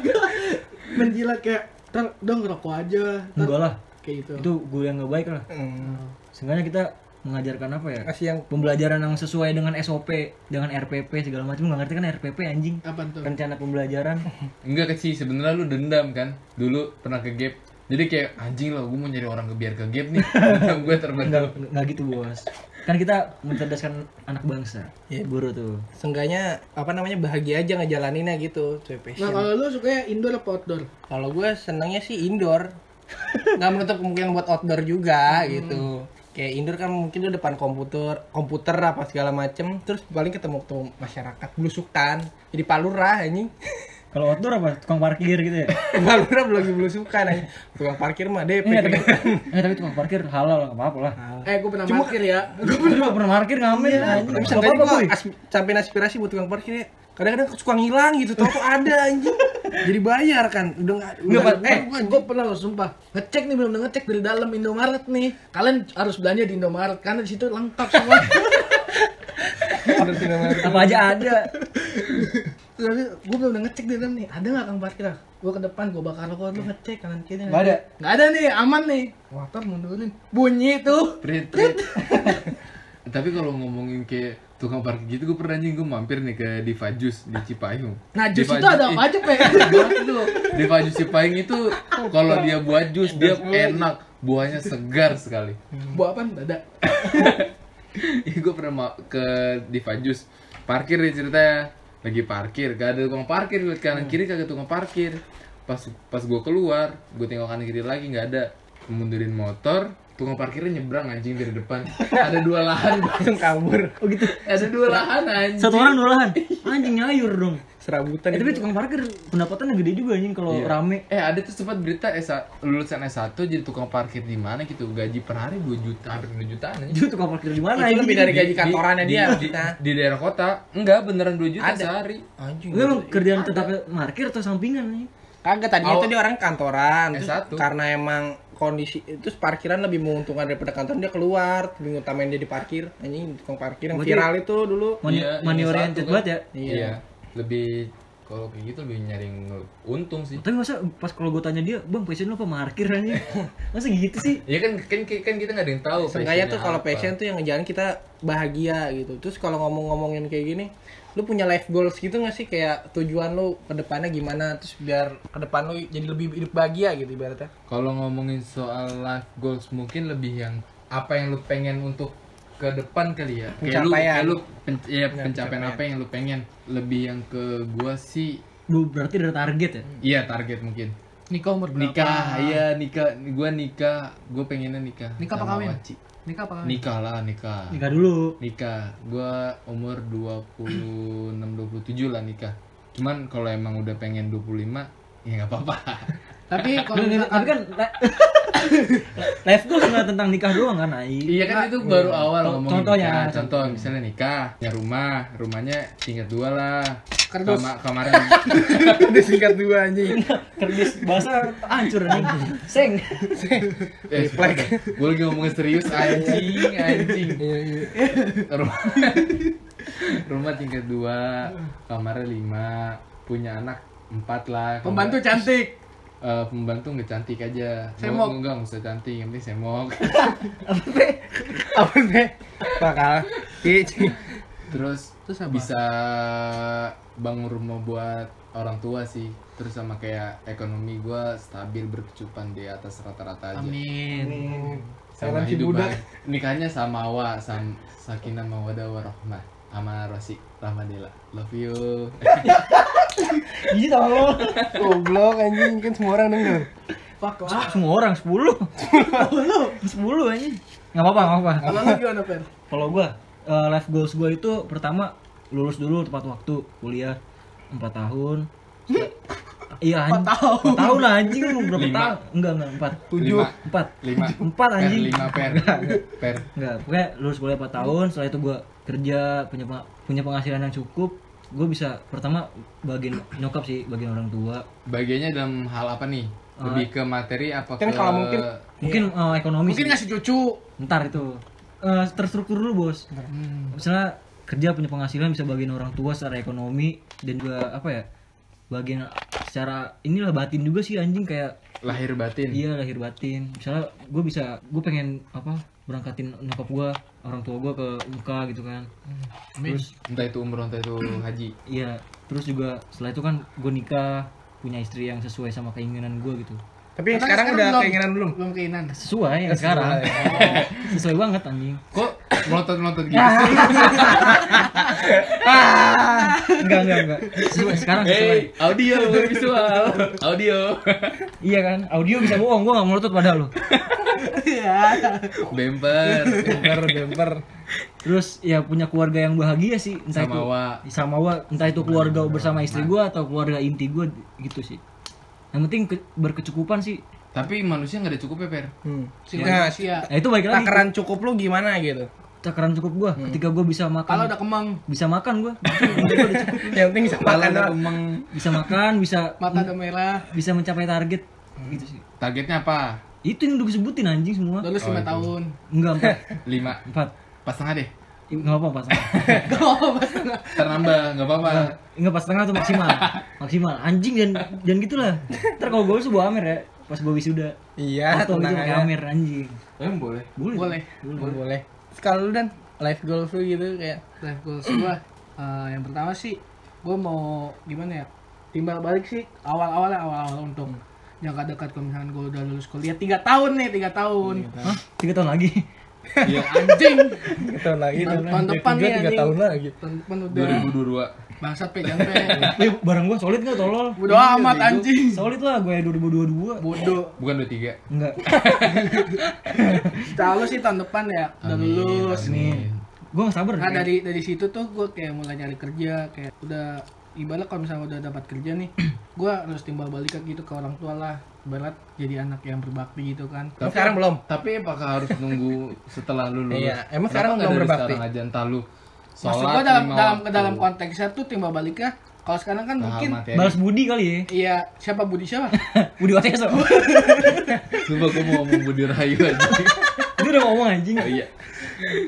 Menjilat kayak, ntar dong rokok aja. ntar Enggak lah. Kayak gitu. Itu gue yang nggak baik lah. Hmm, Seenggaknya kita mengajarkan apa ya? kasih yang Pembelajaran yang sesuai dengan SOP, dengan RPP segala macam. Nggak ngerti kan RPP anjing. Apa tuh? Rencana pembelajaran. Enggak kecil sebenarnya lu dendam kan. Dulu pernah ke gap. Jadi kayak anjing lah gue mau nyari orang ke biar ke gap nih. Dendam gue terbendam. enggak gitu bos. Kan kita mencerdaskan anak bangsa. Iya. Guru tuh. seenggaknya apa namanya bahagia aja ngejalaninnya gitu sesuai Nah kalau lu sukanya indoor apa outdoor? kalau gue senangnya sih indoor nggak menutup kemungkinan buat outdoor juga gitu kayak indoor kan mungkin lu depan komputer komputer apa segala macem. Terus paling ketemu ketemu masyarakat belusukan. Jadi palura anjing Kalau outdoor apa? Tukang parkir gitu ya? belum lagi belusukan anjing tukang parkir mah DP Enggak, tapi, eh, tapi tukang parkir halal, nggak apa-apa lah. Eh, gue pernah parkir ya. Gue juga pernah parkir ngamen anjing. tapi apa-apa, gue as- aspirasi buat tukang parkir ya kadang-kadang suka ngilang gitu tau tuh ada anjing jadi bayar kan udah nggak Enggak, udah eh, gue pernah loh, sumpah. Ngecek nih, belum ngecek dari dalam Indomaret nih. Kalian harus belanja di Indomaret, karena di situ lengkap semua. Apa aja ada. Terus gue belum ngecek di dalam nih, ada nggak kang parkir? Gue ke depan, gue bakar rokok, lu ngecek kanan kiri. Nggak ada. Nggak ada nih, aman nih. Motor mundurin. Bunyi tuh. Prit, prit. Tapi kalau ngomongin kayak tukang parkir gitu gue pernah anjing gue mampir nih ke Diva Juice di Cipayung. Nah, jus Diva itu ada apa aja, Pe? Aduh, Diva Juice Cipayung itu kalau dia buat jus dia enak, buahnya segar sekali. Buah apa? Dada. Iya gue pernah ke Diva Juice parkir nih ceritanya lagi parkir gak ada tukang parkir lihat kanan kiri kagak tukang parkir. Pas pas gue keluar gue tengok kanan kiri lagi nggak ada. Mundurin motor tukang parkirnya nyebrang anjing dari depan ada dua lahan langsung kabur Oh gitu. ada dua lahan anjing Satu orang dua lahan. Anjing nyayur dong. serabutan Eh, tapi tukang parkir pendapatannya gede juga anjing kalau Iya. rame. eh ada tuh sempat berita S lulusan S1 jadi tukang parkir di mana gitu gaji per hari 2 juta hampir 2 jutaan anjing. Itu tukang parkir di mana itu lebih dari gaji Di- kantorannya di, dia di, kita di daerah kota enggak beneran 2 juta Ada. sehari anjing Gue emang kerjaan tetap parkir atau sampingan nih? kagak tadinya Awal- tuh dia orang kantoran terus S1. karena emang kondisi itu parkiran lebih menguntungkan daripada kantor dia keluar lebih ngutamain dia di parkir anjing tukang parkir yang Berarti- viral itu dulu Money, Iya, money ini oriented kan. banget ya. Iya. Lebih kalau kayak gitu lebih nyari untung sih. Tapi masa pas kalau gue tanya dia, bang passion lu apa parkir aja? masa gitu sih? Ya kan kan kan kita nggak ada yang tahu. Seenggaknya tuh kalau passion tuh yang ngejalan kita bahagia gitu. Terus kalau ngomong-ngomongin kayak gini, lu punya life goals gitu gak sih kayak tujuan lu ke depannya gimana terus biar ke depan lu jadi lebih hidup bahagia gitu ibaratnya. Kalau ngomongin soal life goals mungkin lebih yang apa yang lu pengen untuk ke depan kali ya. Kayak lu Pencapaian. kayak lu pen- ya, Ya, pencapaian pencapaian. apa yang lu pengen. Lebih yang ke gua sih Lu berarti ada target ya? iya target mungkin. Nikah umur berapa? Nikah, iya nikah. Gua nikah, gua pengennya nikah. Nikah apa kawin? Waci. Nikah apa? Nikah lah, nikah. Nikah dulu. nikah gua umur 26 27 lah nikah cuman kalau emang udah pengen 25 ya nggak apa-apa Tapi kalau Tapi misalkan kan li- life goals nggak tentang nikah doang kan, Ai? iya kan itu baru awal Con- ngomongin contohnya, nikah. contoh. misalnya nikah ya rumah rumahnya tingkat dua lah Kardus. Kama- kemarin Udah singkat dua anjing. Kerdis bahasa hancur nih. Seng. eh, gue lagi ngomongin serius anjing anjing Iya iya. rumah rumah tingkat dua kamarnya lima punya anak empat lah pembantu cantik. Eh, pembantu nggak cantik aja Semok. Nggak- nggak nggak usah cantik yang penting semok Apa sih? Bakal. Iya. terus, Terus apa? bisa bangun rumah buat orang tua sih terus sama kayak ekonomi gua stabil berkecupan di atas rata-rata aja Amin. sama Salam si hidup nikahnya sama wa sam sakinah mawadah warahmah sama Rosi Rahmadila love you Iya tolong. Goblok anjing kan semua orang denger. Fuck lah. Semua orang 10. 10. 10 aja. Enggak apa-apa, enggak apa-apa. Kalau lu gimana, Fer? Kalau gua eh, life goals gua itu pertama lulus dulu tepat waktu kuliah 4 tahun. Iya anjing. 4 tahun. 4 tahun lah anjing lu berapa Lima. tahun? Enggak, enggak 4. Lima. 4. lima 4 per anjing. lima per per Enggak, pokoknya lulus kuliah 4 tahun, setelah itu gua kerja punya punya penghasilan yang cukup, gue bisa pertama bagian nyokap sih, bagian orang tua. bagiannya dalam hal apa nih lebih ke materi apa Kan ke kalau mungkin- Mungkin eh, ekonomi Mungkin sih. ngasih cucu. Ntar itu. eh, terstruktur dulu bos Hmm. misalnya kerja punya penghasilan bisa bagian orang tua secara ekonomi dan juga apa ya bagian secara inilah batin juga sih anjing kayak lahir batin iya lahir batin misalnya gue bisa gue pengen apa berangkatin nyokap gue orang tua gue ke muka gitu kan. Terus entah itu umroh entah itu haji. Iya terus juga setelah itu kan gue nikah punya istri yang sesuai sama keinginan gue gitu Tapi Karena sekarang udah belum. keinginan belum? Belum keinginan. sesuai yang sekarang. sesuai banget anjing. Kok melotot melotot gitu? Ah. sih enggak enggak enggak. Sesuai sekarang sesuai. hey audio bukan visual. Audio. Iya kan? Audio bisa bohong gue gak melotot pada lo Iya. bemper. Bemper, bemper. terus ya punya keluarga yang bahagia sih. Entah Sama itu wa. sama wa. Entah itu keluarga bersama istri gue atau keluarga inti gue gitu sih yang penting ke- berkecukupan sih. Tapi manusia nggak ada cukup ya per Hmm. Si Nah, manusia. nah itu baik lagi. Takaran cukup lu gimana gitu? takaran cukup gue ketika gue bisa Kalau makan udah kemang, bisa makan gue Yang penting bisa makan Kalau doang. emang bisa makan bisa mata udah merah, bisa mencapai target. Gitu sih. Targetnya apa? Itu yang udah gue sebutin anjing semua. Lulus Oh, lima itu. tahun. enggak empat. Lima. Empat. Pas setengah deh nggak apa pas ntar nambah nggak apa-apa. Enggak pas setengah tuh maksimal. Maksimal. Anjing dan dan gitulah. Ntar kalau gue tuh bawa amer ya pas gue wisuda. Iya, atau tenang aja. amer anjing. Emang boleh. Boleh Boleh. Boleh. boleh. Kalau lu dan. Life goals lu gitu kayak Life goals gua. Eh, yang pertama sih gua mau gimana ya? Timbal balik sih awal-awalnya awal-awal untuk jangka dekat kalau misalkan gua udah lulus kuliah. Tiga tahun nih tiga tahun. Hah? Tiga tahun lagi iya anjing. Tahun lagi Tahun- depan tiga, nih, tiga anjing. tahun lagi. tahun depan udah. 2022 bangsat pe jangan pe. Eh barang gue solid nggak tolol? Bodo amat anjing. Solid lah gue 2022 bodoh. Bukan 23 enggak Kalau sih tahun depan ya? Udah lulus. nih. Gue gak sabar Nah kayak- dari dari situ tuh gue kayak mulai nyari kerja kayak udah ibarat kalau misalnya udah dapat kerja nih gue harus timbal balik gitu ke orang tua lah ibarat jadi anak yang berbakti gitu kan. Tapi sekarang belum. tapi apakah harus nunggu setelah lu lulus? Iya, emang Kenapa sekarang nggak belum berbakti? sekarang aja entah lu maksud gue dalam dalam waktu. dalam konteksnya tuh timbal baliknya kalau sekarang kan Paham mungkin materi. balas budi kali ya? Iya siapa? Budi siapa? Budi wateso Coba gue mau ngomong Budi Rahayu aja. Itu udah ngomong anjing. Oh iya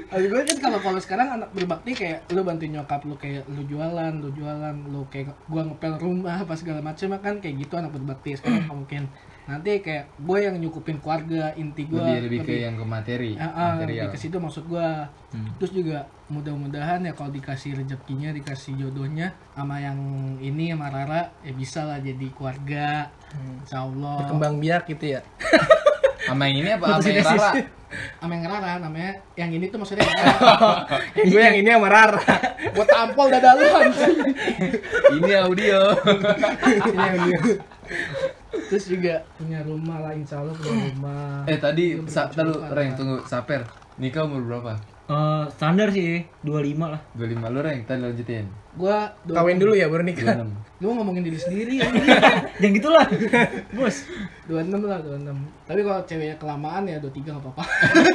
Kalau gue kan kalau kalau sekarang anak berbakti kayak lu bantuin nyokap lu kayak lu jualan, lu jualan, lu kayak gua ngepel rumah apa segala macam kan kayak gitu anak berbakti sekarang mungkin. Nanti kayak gue yang nyukupin keluarga inti gue lebih lebih ke yang ke materi material lebih ke situ maksud gua. Terus juga mudah-mudahan ya kalau dikasih rezekinya dikasih jodohnya sama yang ini sama Rara ya bisa lah jadi keluarga. Insya Allah. Berkembang biak gitu ya. sama yang ini apa sama yang Rara sama yang Rara namanya yang ini tuh maksudnya Gue yang ini sama Rara. buat tampol dada lu anjing. ini audio Ini dia. terus juga punya rumah lah Insya Allah punya rumah eh tadi sa lah. Reng tunggu saper nikah umur berapa Eh, standar sih 25 lah. 25 lu Reng tadi lanjutin. Gua Kawin dulu ya baru nikah. 26 lu ngomongin diri sendiri ya. Yang gitulah. Bos. 26 lah 26 tapi kalau ceweknya kelamaan ya 23 nggak apa-apa.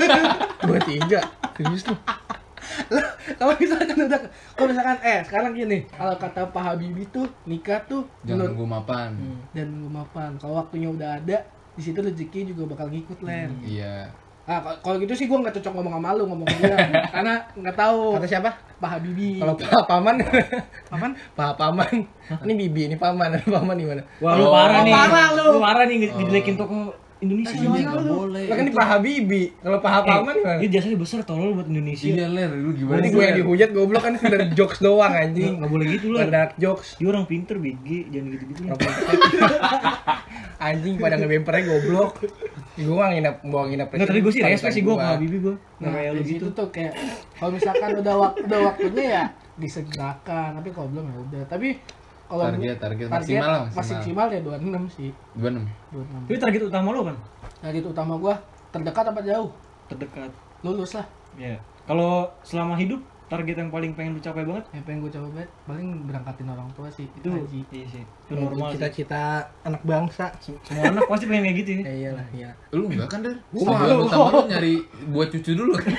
Dua tiga. Serius lu. Kalau misalkan udah kalau misalkan eh sekarang gini kalau kata Pak Habibie tuh nikah tuh jangan nunggu mapan. Dan nunggu mapan. Kalau waktunya udah ada di situ rezeki juga bakal ngikut len. Iya ah kalau- gitu sih gua nggak cocok ngomong sama lu ngomong dia karena nggak tahu Kata siapa? Pak Habibie Kalau Pak Paman. Apaan? Pak Paman. Ini Bibi, ini Paman. Paman gimana? wah lu Oh, parah nih parah lu. parah nih dijelekin toko Indonesia Eh, gimana lu? boleh Lah kan ini Pak Habibi. Kalau Pak Paman Eh, gimana? dia jasanya besar tolol buat Indonesia iya ler lu gimana Ini sih gue yang dihujat goblok kan sekedar jokes doang anjing. nggak boleh gitu lah Dark jokes. dia orang pinter BG jangan gitu gitu lah anjing pada ngebempernya goblok. Gue nggak nginap bawa nginap. Nggak, tadi gue sih respect sih gue gua. sama Bibi gue Nah, kayak lu gitu tuh kayak kalau misalkan udah waktu udah waktunya ya disegerakan, tapi kalau belum ya udah. Tapi kalau Target, target maksimal lah, masih maksimal. maksimal ya 26 sih, 26 26. tapi target utama lu kan Target utama gua terdekat apa jauh? terdekat Lulus lah. ya kalau selama hidup target yang paling pengen lu capai banget Yang pengen gue coba banget paling berangkatin orang tua sih itu haji. iya sih itu normal. Cita-cita anak bangsa. semua anak pasti pengen kayak gitu ya Ya iyalah, iya. lu enggak kan der Gua malu. utama lu nyari buat cucu dulu kan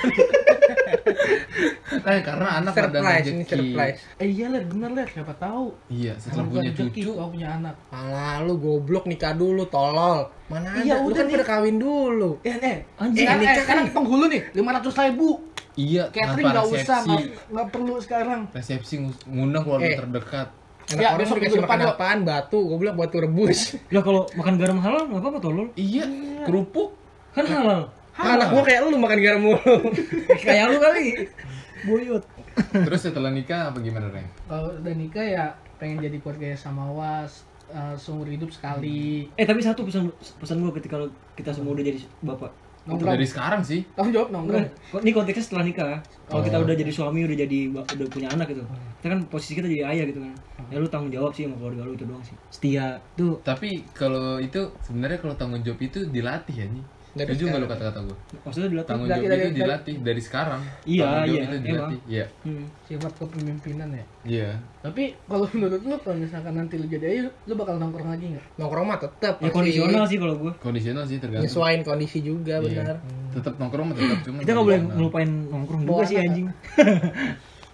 eh karena anak Surprise, ini rezeki surprise. Eh iya lah bener lah siapa tahu. iya setelah Kalau punya cucu kau punya anak. Alah lu goblok nikah dulu tolol. Mana ada? Iya, lu udah kan nih. udah kawin dulu. Eh, eh, Anjing, eh, nikah eh, kan. penghulu nih, 500 ribu. Iya, catering nggak usah nggak perlu sekarang Resepsi ngundang keluarga Eh. terdekat. Anak Ya, orang besok dikasih makan depan, Dok. apaan? Batu. Gue bilang batu rebus. Lah kalau makan garam halal nggak apa-apa tolol. Iya, kerupuk. Kan halal. Anak gua kayak lu makan garam mulu. Kayak lu kali. Boyot. Terus setelah nikah apa gimana, Reng? kalau udah nikah ya pengen jadi keluarga sama was eh, seumur hidup sekali Eh tapi satu pesan pesan gua ketika kita semua udah jadi bapak. Nongkrong Dari sekarang sih. tanggung jawab nongkrong Kok ini konteksnya setelah nikah. Kalau Oh. kita udah jadi suami, udah jadi udah punya anak gitu. Kita kan posisi kita jadi ayah gitu kan. Ya lu tanggung jawab sih sama keluarga lu itu doang sih. Setia tuh Tapi kalau itu sebenarnya kalau tanggung jawab itu dilatih ya nih. Dari Setuju nggak lu sekarang. kata-kata gue? maksudnya dilatih. Tanggung Dari- jawab dari- itu dari- dilatih dari sekarang. Iya, Tanggung iya, itu dilatih. Iya. Hmm. sifat kepemimpinan ya Iya. tapi kalau menurut lu kalau misalkan nanti lu jadi ayah lu bakal nongkrong lagi nggak Nongkrong mah tetap. Ya kondisional sih kalau gua. Kondisional sih tergantung. Nyesuaiin kondisi juga Iya. benar. Tetap nongkrong mah tetap cuma Kita nggak boleh ngelupain nongkrong juga sih anjing.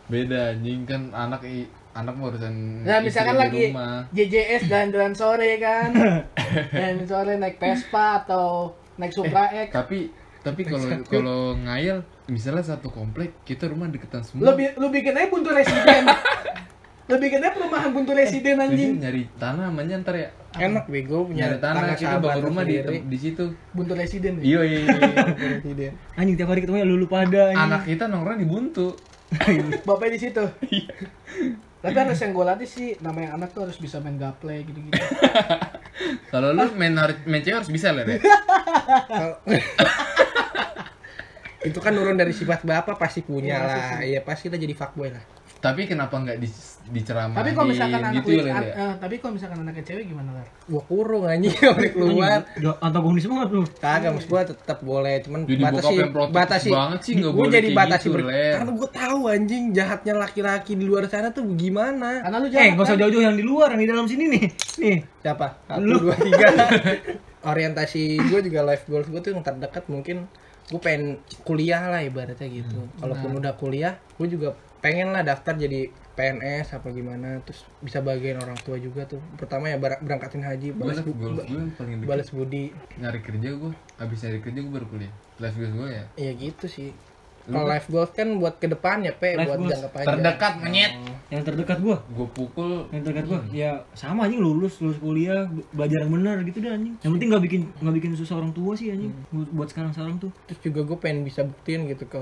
Beda anjing kan anak i- anak mau urusan Nah, misalkan di lagi rumah. JJS jalan-jalan sore kan. jalan sore naik Vespa atau naik Supra X. Tapi tapi kalau kalau ngayal misalnya satu komplek kita rumah deketan semua. Lu, bi- lu bikin aja buntu residen. lu bikin aja perumahan buntu residen Jadi anjing. nyari tanah namanya ntar ya. Enak bego punya Nyari tanah kita sahabat bangun rumah di sendiri. di situ. Buntu residen. ya? Iya iya. iya. Anjing tiap hari ketemu ya lu lu pada anjing. Anak kita nongkrong di buntu. Bapaknya di situ. Iya. Tapi harus yang gue latih sih namanya anak tuh harus bisa main gaple gitu-gitu. Kalau lu main har- main cewek harus bisa lah ya. Kalau- itu kan nurun dari sifat bapak pasti punya lah. Iya pasti lah jadi fuckboy lah. Tapi kenapa nggak di, diceramahin tapi kalau misalkan anak gitu ya, an- eh, tapi kalau misalkan anaknya cewek gimana Lar? Gua kurung anjing udah keluar. Antagonis banget lu. Kagak maksud gua tetap boleh, cuman Jadi batasi batasi banget sih, nggak gua boleh jadi batasi gitu, karena gua tahu anjing jahatnya laki-laki di luar sana tuh gimana. Karena lu Eh, jangan nggak usah jauh-jauh yang di luar, yang di dalam sini nih. Nih. Siapa? Satu, Lu. dua, tiga. Orientasi gue juga life goals gue tuh yang terdekat mungkin gue pengen kuliah lah ibaratnya gitu. Kalaupun udah kuliah, gue juga pengen lah daftar jadi PNS apa gimana, terus bisa bagian orang tua juga tuh. Pertama ya ber- berangkatin haji, Gue balas, bu- goals gue yang paling deket balas budi. nyari kerja gue. Abis nyari kerja gue baru kuliah. Life goals gue ya. Ya gitu sih. Kalau life goals kan buat ke depannya, Pe, Life buat goals jangka panjang. Terdekat menyet. Yang terdekat gua. Gue pukul Yang terdekat gua. Ya sama anjing lulus, lulus kuliah, be- belajar yang benar gitu dah anjing. Yang penting nggak bikin nggak bikin susah orang tua sih anjing. Buat- Buat sekarang-sekarang tuh. terus juga gue pengen bisa buktiin gitu ke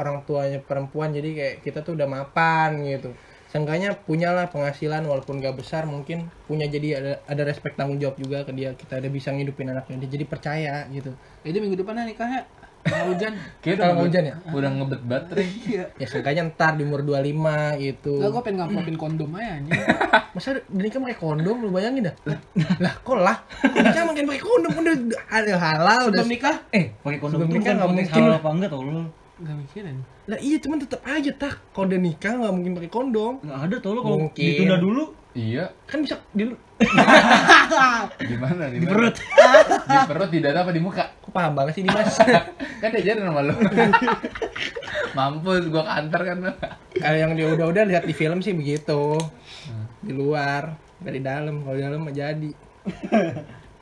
orang tuanya perempuan jadi kayak kita tuh udah mapan gitu seenggaknya punyalah penghasilan walaupun gak besar mungkin punya jadi ada ada respect tanggung jawab juga ke dia kita ada bisa ngidupin anaknya dia jadi percaya gitu Jadi minggu depan nikahnya Tengah hujan. Kayak Kalau hujan ya? Udah ngebet baterai. Iya. ya seenggaknya ntar di umur 25 gitu Enggak, gue pengen ngamplopin kondom aja anjing. masa nikah pakai kondom lu bayangin dah lah kok lah nikah makin pakai kondom udah ada halal udah Sebelum nikah? Eh, pakai kondom Sebelum nikah bukan nggak mungkin. halal apa enggak tau lu. Enggak mikirin. lah iya cuman tetap aja tak kalau udah nikah nggak mungkin pakai kondom Enggak ada tau lu kalau ditunda dulu Iya. kan bisa di Gimana nih? di perut. Di perut, di dada apa di muka? kok paham banget sih Dimas kan diajarin sama lu. Mampus gua kantor kan. Kalau yang dia udah-udah lihat di film sih begitu. Di luar, nggak di dalam. Kalau di dalam mah jadi.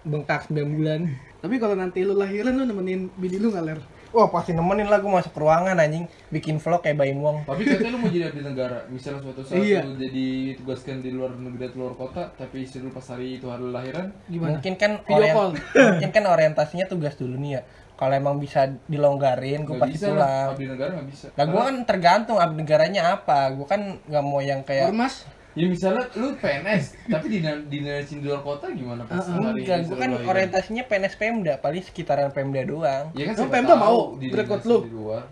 Bengkak 9 bulan. Tapi kalau nanti lu lahiran lu nemenin bini lu nggak ler? Wah pasti nemenin lah gue masuk ke ruangan anjing bikin vlog kayak Baim Wong. Tapi katanya lu mau jadi abdi negara. Misalnya suatu saat Iya. lu jadi tugaskan di luar negeri atau luar kota, tapi istri lu pas hari itu hari lahiran, Gimana? Mungkin kan Video orient- call. mungkin kan orientasinya tugas dulu nih ya. Kalau emang bisa dilonggarin, gue pasti bisa lah. pulang. Abdi negara nggak bisa. Lah gue kan tergantung abdi negaranya apa. Gue kan nggak mau yang kayak Ormas? Ya misalnya lu PNS, tapi di dinaikin di luar kota gimana pas hari enggak, gue lu kan orientasinya PNS Pemda, paling sekitaran Pemda doang. Ya kan Lu Pemda tahu mau di rekrut dinaikin lu?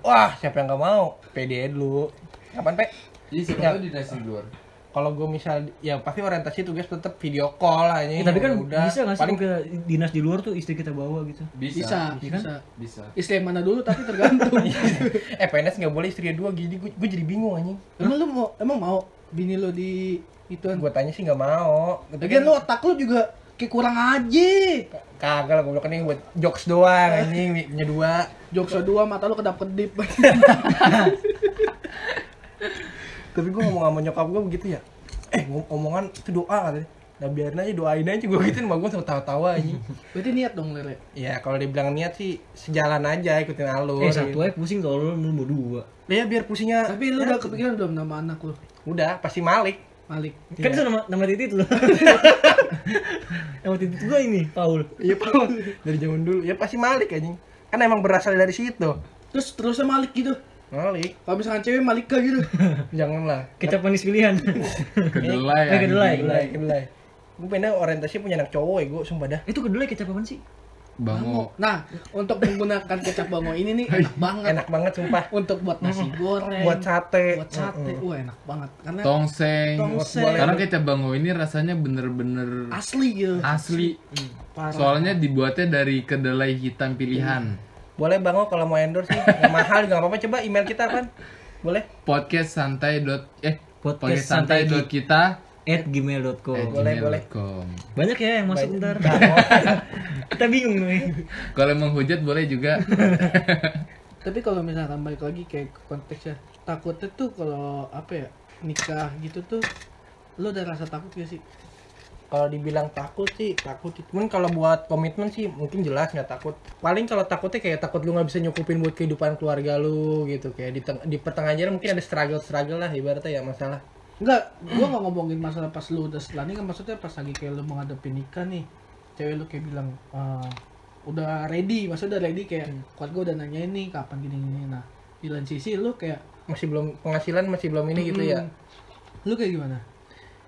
Wah, siapa yang nggak mau? PD dulu. Kapan, Pe? Jadi siapa Ya. tahu di luar. kalau gue misal ya pasti orientasi tugas tetap video call lah Ya, ini tapi kan udah bisa nggak sih paling kalau ke dinas di luar tuh istri kita bawa gitu. Bisa. Bisa, bisa. Bisa. Istri yang mana dulu tapi tergantung. eh PNS nggak boleh istri dua gini gue, gue jadi bingung anjing emang lu mau emang mau bini lu di ituan? gue tanya sih nggak mau Lagian lu otak lu juga kayak kurang aja. kagak lah gue kan ini buat jokes doang anjing punya dua Joksa dua mata lu kedap-kedip. tapi gue ngomong sama nyokap gue begitu ya eh omongan itu doa katanya nah biarin aja doain aja gue gituin sama gue sama tawa-tawa aja Berarti niat dong lele. ya kalau dibilang niat sih sejalan aja ikutin alur Eh satu gitu. aja pusing kalau lu mau dua. ya biar pusingnya Tapi lu udah kepikiran belum nama anak lu? Udah pasti Malik Malik. Kan itu nama nama titit lu. nama titit gua ini Paul. iya Pak dari zaman dulu ya pasti Malik anjing kan emang berasal dari situ Terus terusnya Malik gitu. Malik Kalau misalkan cewek Malika gitu. janganlah Kecap manis pilihan. Kedelai. Eh, kedelai. anjing. kedelai kedelai gue pengen orientasi punya anak cowok ya gue sumpah dah itu kedelai kecap apaan sih? Bango. Nah, untuk menggunakan kecap bango ini nih enak banget. enak banget sumpah Untuk buat nasi goreng. buat sate Buat sate. Wah, enak banget. Karena Tongseng. Tongseng. Karena kecap bango ini rasanya bener-bener asli gitu. asli. Parah. Soalnya dibuatnya dari kedelai hitam pilihan. boleh bango kalau mau endorse sih mahal juga nggak apa-apa coba email kita kan boleh Podcast santai dot eh Podcast podcast santai santai dot kita At gmail.com eh, Boleh, boleh. Banyak ya yang masuk ntar. Kita bingung nih. Kalau menghujat boleh juga. Tapi kalau misalkan balik lagi kayak konteksnya, takutnya tuh kalau apa ya nikah gitu tuh, lo ada rasa takut gak sih? kalau dibilang takut sih takut. Cuman kalau buat komitmen sih mungkin jelas nggak takut. Paling kalau takutnya kayak takut lu nggak bisa nyukupin buat kehidupan keluarga lu gitu. Kayak di, di pertengahan jalan mungkin ada struggle struggle lah ibaratnya ya masalah Enggak, gua nggak ngomongin masalah pas lu udah setelah nikah, maksudnya pas lagi kayak lu mau ngadepin nikah nih, cewek lu kayak bilang "Ah, udah ready, maksudnya udah ready kayak kuat gua udah nanyain nih kapan gini gini. Nah, di lain sisi lu kayak masih belum penghasilan masih belum ini gitu ya hmm, lu kayak gimana?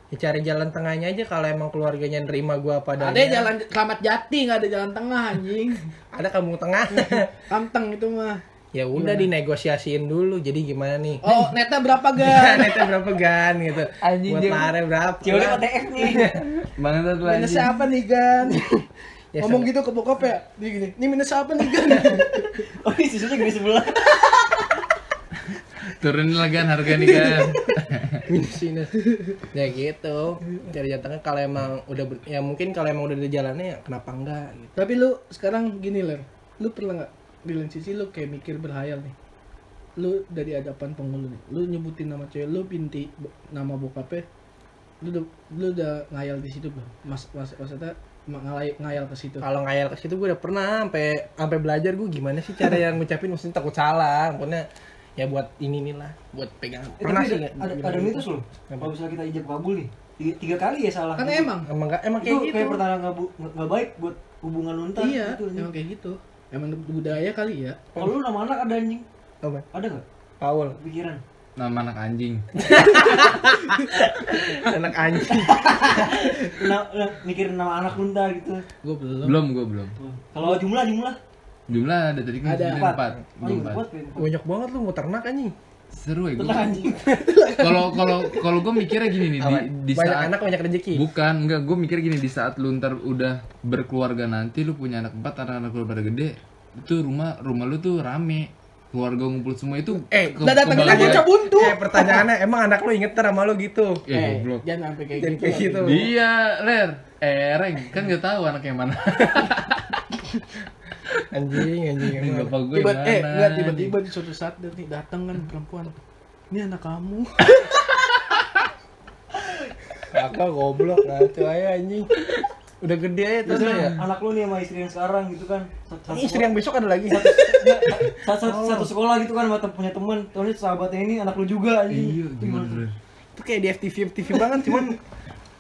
ya cari jalan tengahnya aja kalau emang keluarganya nerima gua padanya Ada jalan selamat jati, nggak ada jalan tengah anjing. ada kampung tengah Kanteng itu mah. Ya udah dinegosiasiin dulu jadi gimana nih? Oh, neta berapa Gan, gan? itu berapa gan gitu. Anjing, buat lare berapa? Ceweknya KTF nih. Mana tuh minus apa nih gan? Ya, Ngomong gitu ke bokap ya? Dia gini, ini minus apa nih gan? Oh ini susunya gede sebelah. Turunin lagi kan harga nih kan. minus minus. Ya gitu. Cari tengah kalau emang udah ya mungkin kalau emang udah di jalannya ya kenapa enggak gitu. Tapi lu sekarang gini ler, lu pernah nggak di lain sisi lu kayak mikir berhayal nih? Lu dari hadapan penghulu nih, lu nyebutin nama cewek lu binti bo- nama bokapnya, lu udah lu udah ngayal di situ belum? Mas, mas maksudnya ma- ngayal, ngayal ke situ. kalau ngayal ke situ gue udah pernah sampai sampai belajar gue gimana sih cara yang ngucapin mesti takut salah pokoknya ya buat ini nih lah buat pegang pernah sih ada, bilang ada gitu. mitos loh kalau misalnya kita ijab kabul nih tiga, tiga kali ya salah Kan emang, emang emang itu kayak gitu kayak pertanda nggak bu- nggak nggak baik buat hubungan lu ntar iya, gitu, emang kayak gitu. Emang budaya kali ya. kalau lu nama anak ada anjing apa ada nggak Paul pikiran Nama anak anjing. anak anjing nah, nah, mikirin nama anak lu ntar gitu Gue belum. Belum, gua belum. kalau jumlah jumlah Jumlah ada tadi kan Ada. empat empat. oh, iya, empat. banyak banget lu mau ternak anjing Seru ya anjing Kalau kalau kalau gua mikirnya gini nih di, Apa? di banyak saat anak banyak rezeki Bukan, enggak, gue mikir gini di saat lu ntar udah berkeluarga nanti lu punya anak empat, anak-anak lu pada gede, itu rumah rumah lu tuh rame, keluarga ngumpul semua itu Eh, ke- Udah datang kita kebagian- bocah buntu. eh pertanyaannya emang anak lu inget sama lu gitu Ya Eh, goblok. jangan sampai kayak jadi gitu. kayak gitu Iya, Ler. Eh, Reng, kan nggak tahu anaknya mana. anjing anjing emang. bapak gue Tiba, mana? eh, enggak tiba-tiba di suatu saat dia nih datang kan perempuan. Ini anak kamu. kakak goblok ngaco aja anjing. Udah gede aja tuh ya? anak lu nih sama istri yang sekarang gitu kan. Satu, istri yang besok ada lagi. Satu, satu, satu, satu sekolah gitu kan sama punya teman terus sahabatnya ini anak lu juga anjing. Iya, Itu gimana, itu kayak di FTV FTV banget cuman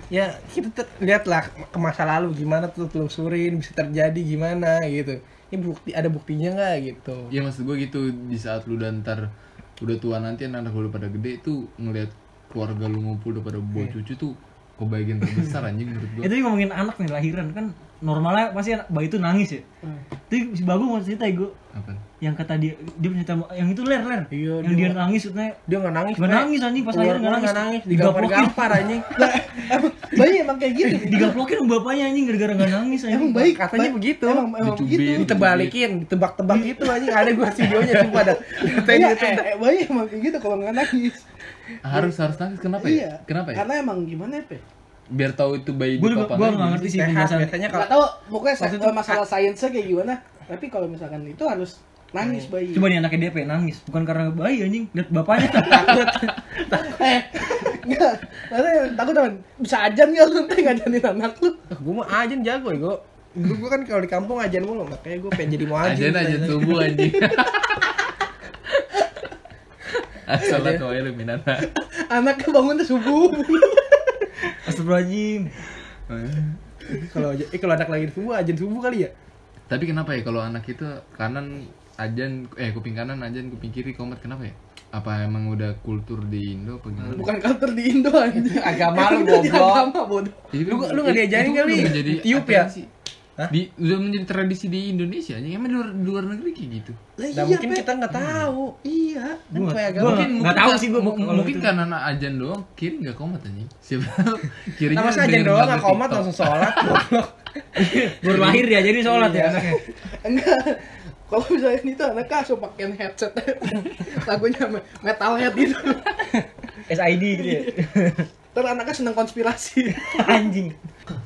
ya kita lihatlah ke masa lalu gimana tuh telusurin bisa terjadi gimana gitu ini bukti ada buktinya nggak? Gitu. Ya maksud gue gitu. Di saat lu udah ntar udah tua nanti anak-anak lu pada gede tuh ngelihat keluarga lu ngumpul udah pada bawa cucu tuh kebahagiaan terbesar anjing menurut gue. itu ngomongin anak nih lahiran kan normalnya pasti bayi itu nangis ya tapi si bagus mau cerita ya gue Apa? yang kata dia dia cerita yang itu ler ler Iya, yang dia, nangis maksudnya dia nggak nangis Nggak nangis, anjing. Pas lahiran nggak nangis. nangis digampar gampar anjing bayi emang kayak gitu. digaplokin sama bapaknya anjing gara-gara nggak nangis anjing Emang bayi katanya begitu Emang emang begitu. ditebalikin ditebak-tebak gitu anjing ada gua videonya sumpah ada Katain Iya, gitu. eh, eh, bayi emang kayak gitu kalau nggak nangis. Harus harus nangis kenapa Iya. ya? Kenapa ya? Karena emang gimana ya, Pe? Biar tahu itu bayi gue di gue papan nggak ngerti sih sehat penjelasan biasanya kalau Nggak tahu pokoknya Waktu itu- masalah sainsnya kayak gimana. Tapi kalau misalkan itu harus nangis Iya. bayi. coba nih anaknya DP nangis bukan karena bayi anjing lihat bapaknya eh, Enggak, maksudnya takut teman bisa ajan nggak lu nanti ngajanin anak lu? gue mau ajan jago ya gue dulu gue kan kalau di kampung ajan mulu makanya gue pengen jadi mau aja ajan aja tunggu anjing Salah tuh lu minana. Anaknya bangun tuh subuh. Astagfirullahaladzim. kalau aja eh kalau anak lagi subuh ajan subuh kali ya Tapi kenapa ya kalau anak itu kanan ajan eh kuping kanan ajan kuping kiri komat kenapa ya? Apa emang udah kultur di Indo apa gimana? Bukan kantor di Indo anjing. Agama lu, Itu di goblok. agama bodoh. Lu- lu nggak diajarin kan kali? Tiup ya? Hah? Di, udah menjadi tradisi di Indonesia aja. Emang di luar, di luar negeri kayak gitu. Lah nah mungkin Pe. kita nggak tahu Iya. kan Gua- kayak gua- agama nggak tahu sih gua mungkin itu. karena anak ajan doang kiri nggak komat anjing. Siapa kirinya nah ajan doang nggak komat langsung sholat Baru lahir ya jadi sholat ya anaknya. Enggak. Kalau misalnya itu anaknya langsung pakein headset lagunya me- metalhead gitu. SID gitu ya. Terus anaknya seneng konspirasi. Anjing.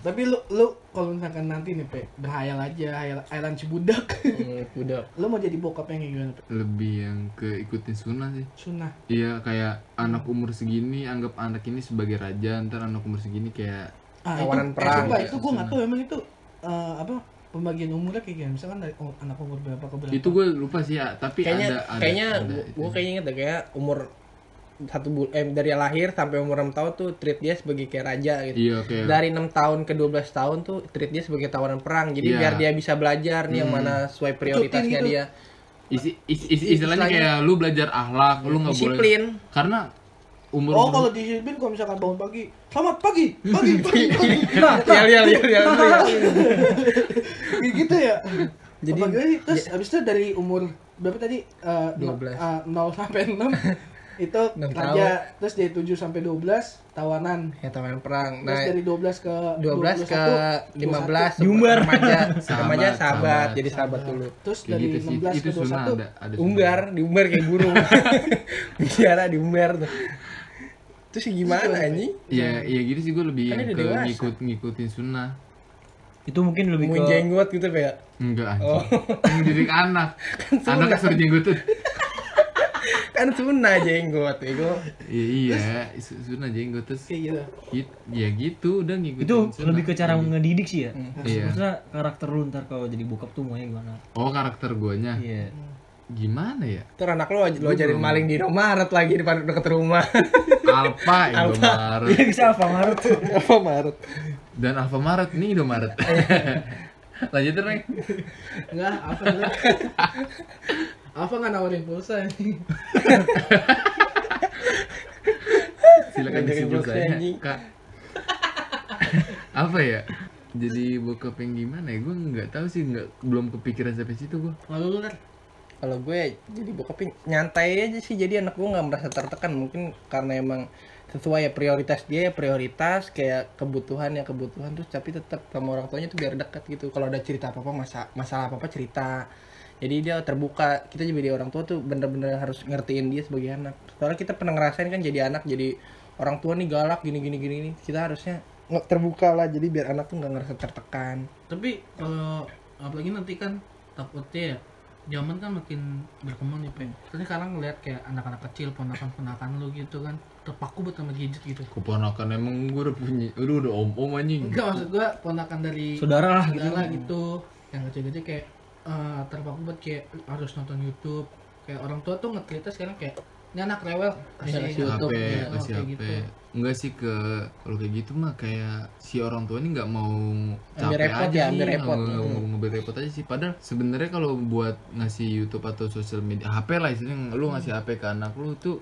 Tapi lu lu kalau misalkan nanti nih Pe, berhayal aja, hayal hayalan cibudak. Hmm, udah lu mau jadi bokap yang kayak gimana Pe? Lebih yang ke ikutin sunnah sih. Sunnah. Iya kayak anak umur segini anggap anak ini sebagai raja, ntar anak umur segini kayak Ah, Tawanan itu, perang. Eh, coba, itu gue nggak tahu emang itu eh, apa pembagian umurnya kayak gimana? Misalkan dari oh, anak umur berapa ke berapa? itu gue lupa sih ya, tapi kayaknya ada ada kayaknya ada gua- itu. gua kayaknya inget deh kayak umur satu bul eh dari lahir sampai umur 6 tahun tuh treat dia sebagai kayak raja gitu. Iya kayak Dari 6 tahun ke 12 tahun tuh treat dia sebagai tawanan perang. Jadi Iya. biar dia bisa belajar nih yang mana sesuai prioritasnya gitu. dia. isi, isi, isi- istilahnya Istilahnya- kayak lu belajar akhlak, lu nggak boleh Disiplin. karena umur Oh kalau di Filipin kalau misalkan bangun pagi, selamat pagi, pagi, pagi, pagi. Ya ya ya ya. ya. Kayak gitu ya. Jadi- Apa gimana sih? terus habis itu dari umur berapa tadi? No- 12. eh, 0 sampai 6 itu Enam raja, terus dari 7 sampai 12 tawanan. Ya tawanan perang. Terus Nah, dari 12 ke 12 ke 15 Diumbar. remaja Sahabat, remaja sahabat, sahabat. jadi sahabat dulu. Terus kayak dari gitu sih 16 itu ke sunnah 21 ada ada Umbar, diumbar kayak burung. Biara diumbar tuh. Terus gimana anjing? ya ya gitu sih gue lebih Kan yang ke dewasa. ngikut ngikutin sunnah Itu mungkin lebih Mau ke jenggot gitu ya. enggak Oh. anjing mendidik anak anak kesuruh jenggotut Kan sunnah jenggot, ego. iya iya su- sunnah jenggot terus kayak gitu. Git- ya gitu udah ngikutin itu sunnah. lebih ke cara ngedidik sih ya. Iya. Maksudnya karakter lu ntar kalau jadi bokap tuh maunya gimana? oh karakter guanya Iya. gimana ya Ntar anak lo lo ajarin maling di Indomaret lagi di depan dekat rumah. Alfa Indomaret Iya bisa apa Maret? Apa Maret? dan Alfamaret nih Indomaret lanjutin Reng Enggak, apa. Apa nggak nawarin pulsa nih? silakan jokes saya kak. Apa ya? Jadi bokap yang gimana ya? Gue nggak tahu sih nggak belum kepikiran sampai situ gue Lalu lu? Kalau gue jadi bokapnya nyantai aja sih. Jadi anak gue nggak merasa tertekan. Mungkin karena emang sesuai ya prioritas dia ya prioritas kayak kebutuhan ya kebutuhan. Terus tapi tetap sama orang tuanya tuh biar dekat gitu. Kalau ada cerita apa apa masa masalah apa apa cerita jadi dia terbuka kita jadi orang tua tuh bener-bener harus ngertiin dia sebagai anak soalnya kita pernah ngerasain kan jadi anak jadi orang tua nih galak gini gini gini nih kita harusnya nge- terbuka lah jadi biar anak tuh nggak ngerasa tertekan Tapi kalau apalagi nanti kan takutnya ya zaman kan makin berkembang nih Pe. Terus sekarang ngeliat kayak anak-anak kecil ponakan-ponakan lu gitu kan terpaku banget sama gadget gitu. keponakan emang gue udah punya udah udah om om anjing Enggak maksud gua ponakan dari Saudara lah gitu. gitu yang kecil-kecil kayak eh, terpaku banget kayak harus nonton YouTube. Kayak orang tua tuh nge sekarang kayak ini anak rewel kasih YouTube HP ya, kasih HP. gitu. enggak sih ke kalau kayak gitu mah kayak si orang tua ini nggak mau Ambil capek repot aja ya, sih. ambil repot. nggak- nggak mau ngambil repot aja sih. Padahal sebenarnya kalau buat ngasih YouTube atau sosial media HP lah istilahnya. Lu ngasih HP ke anak lu tuh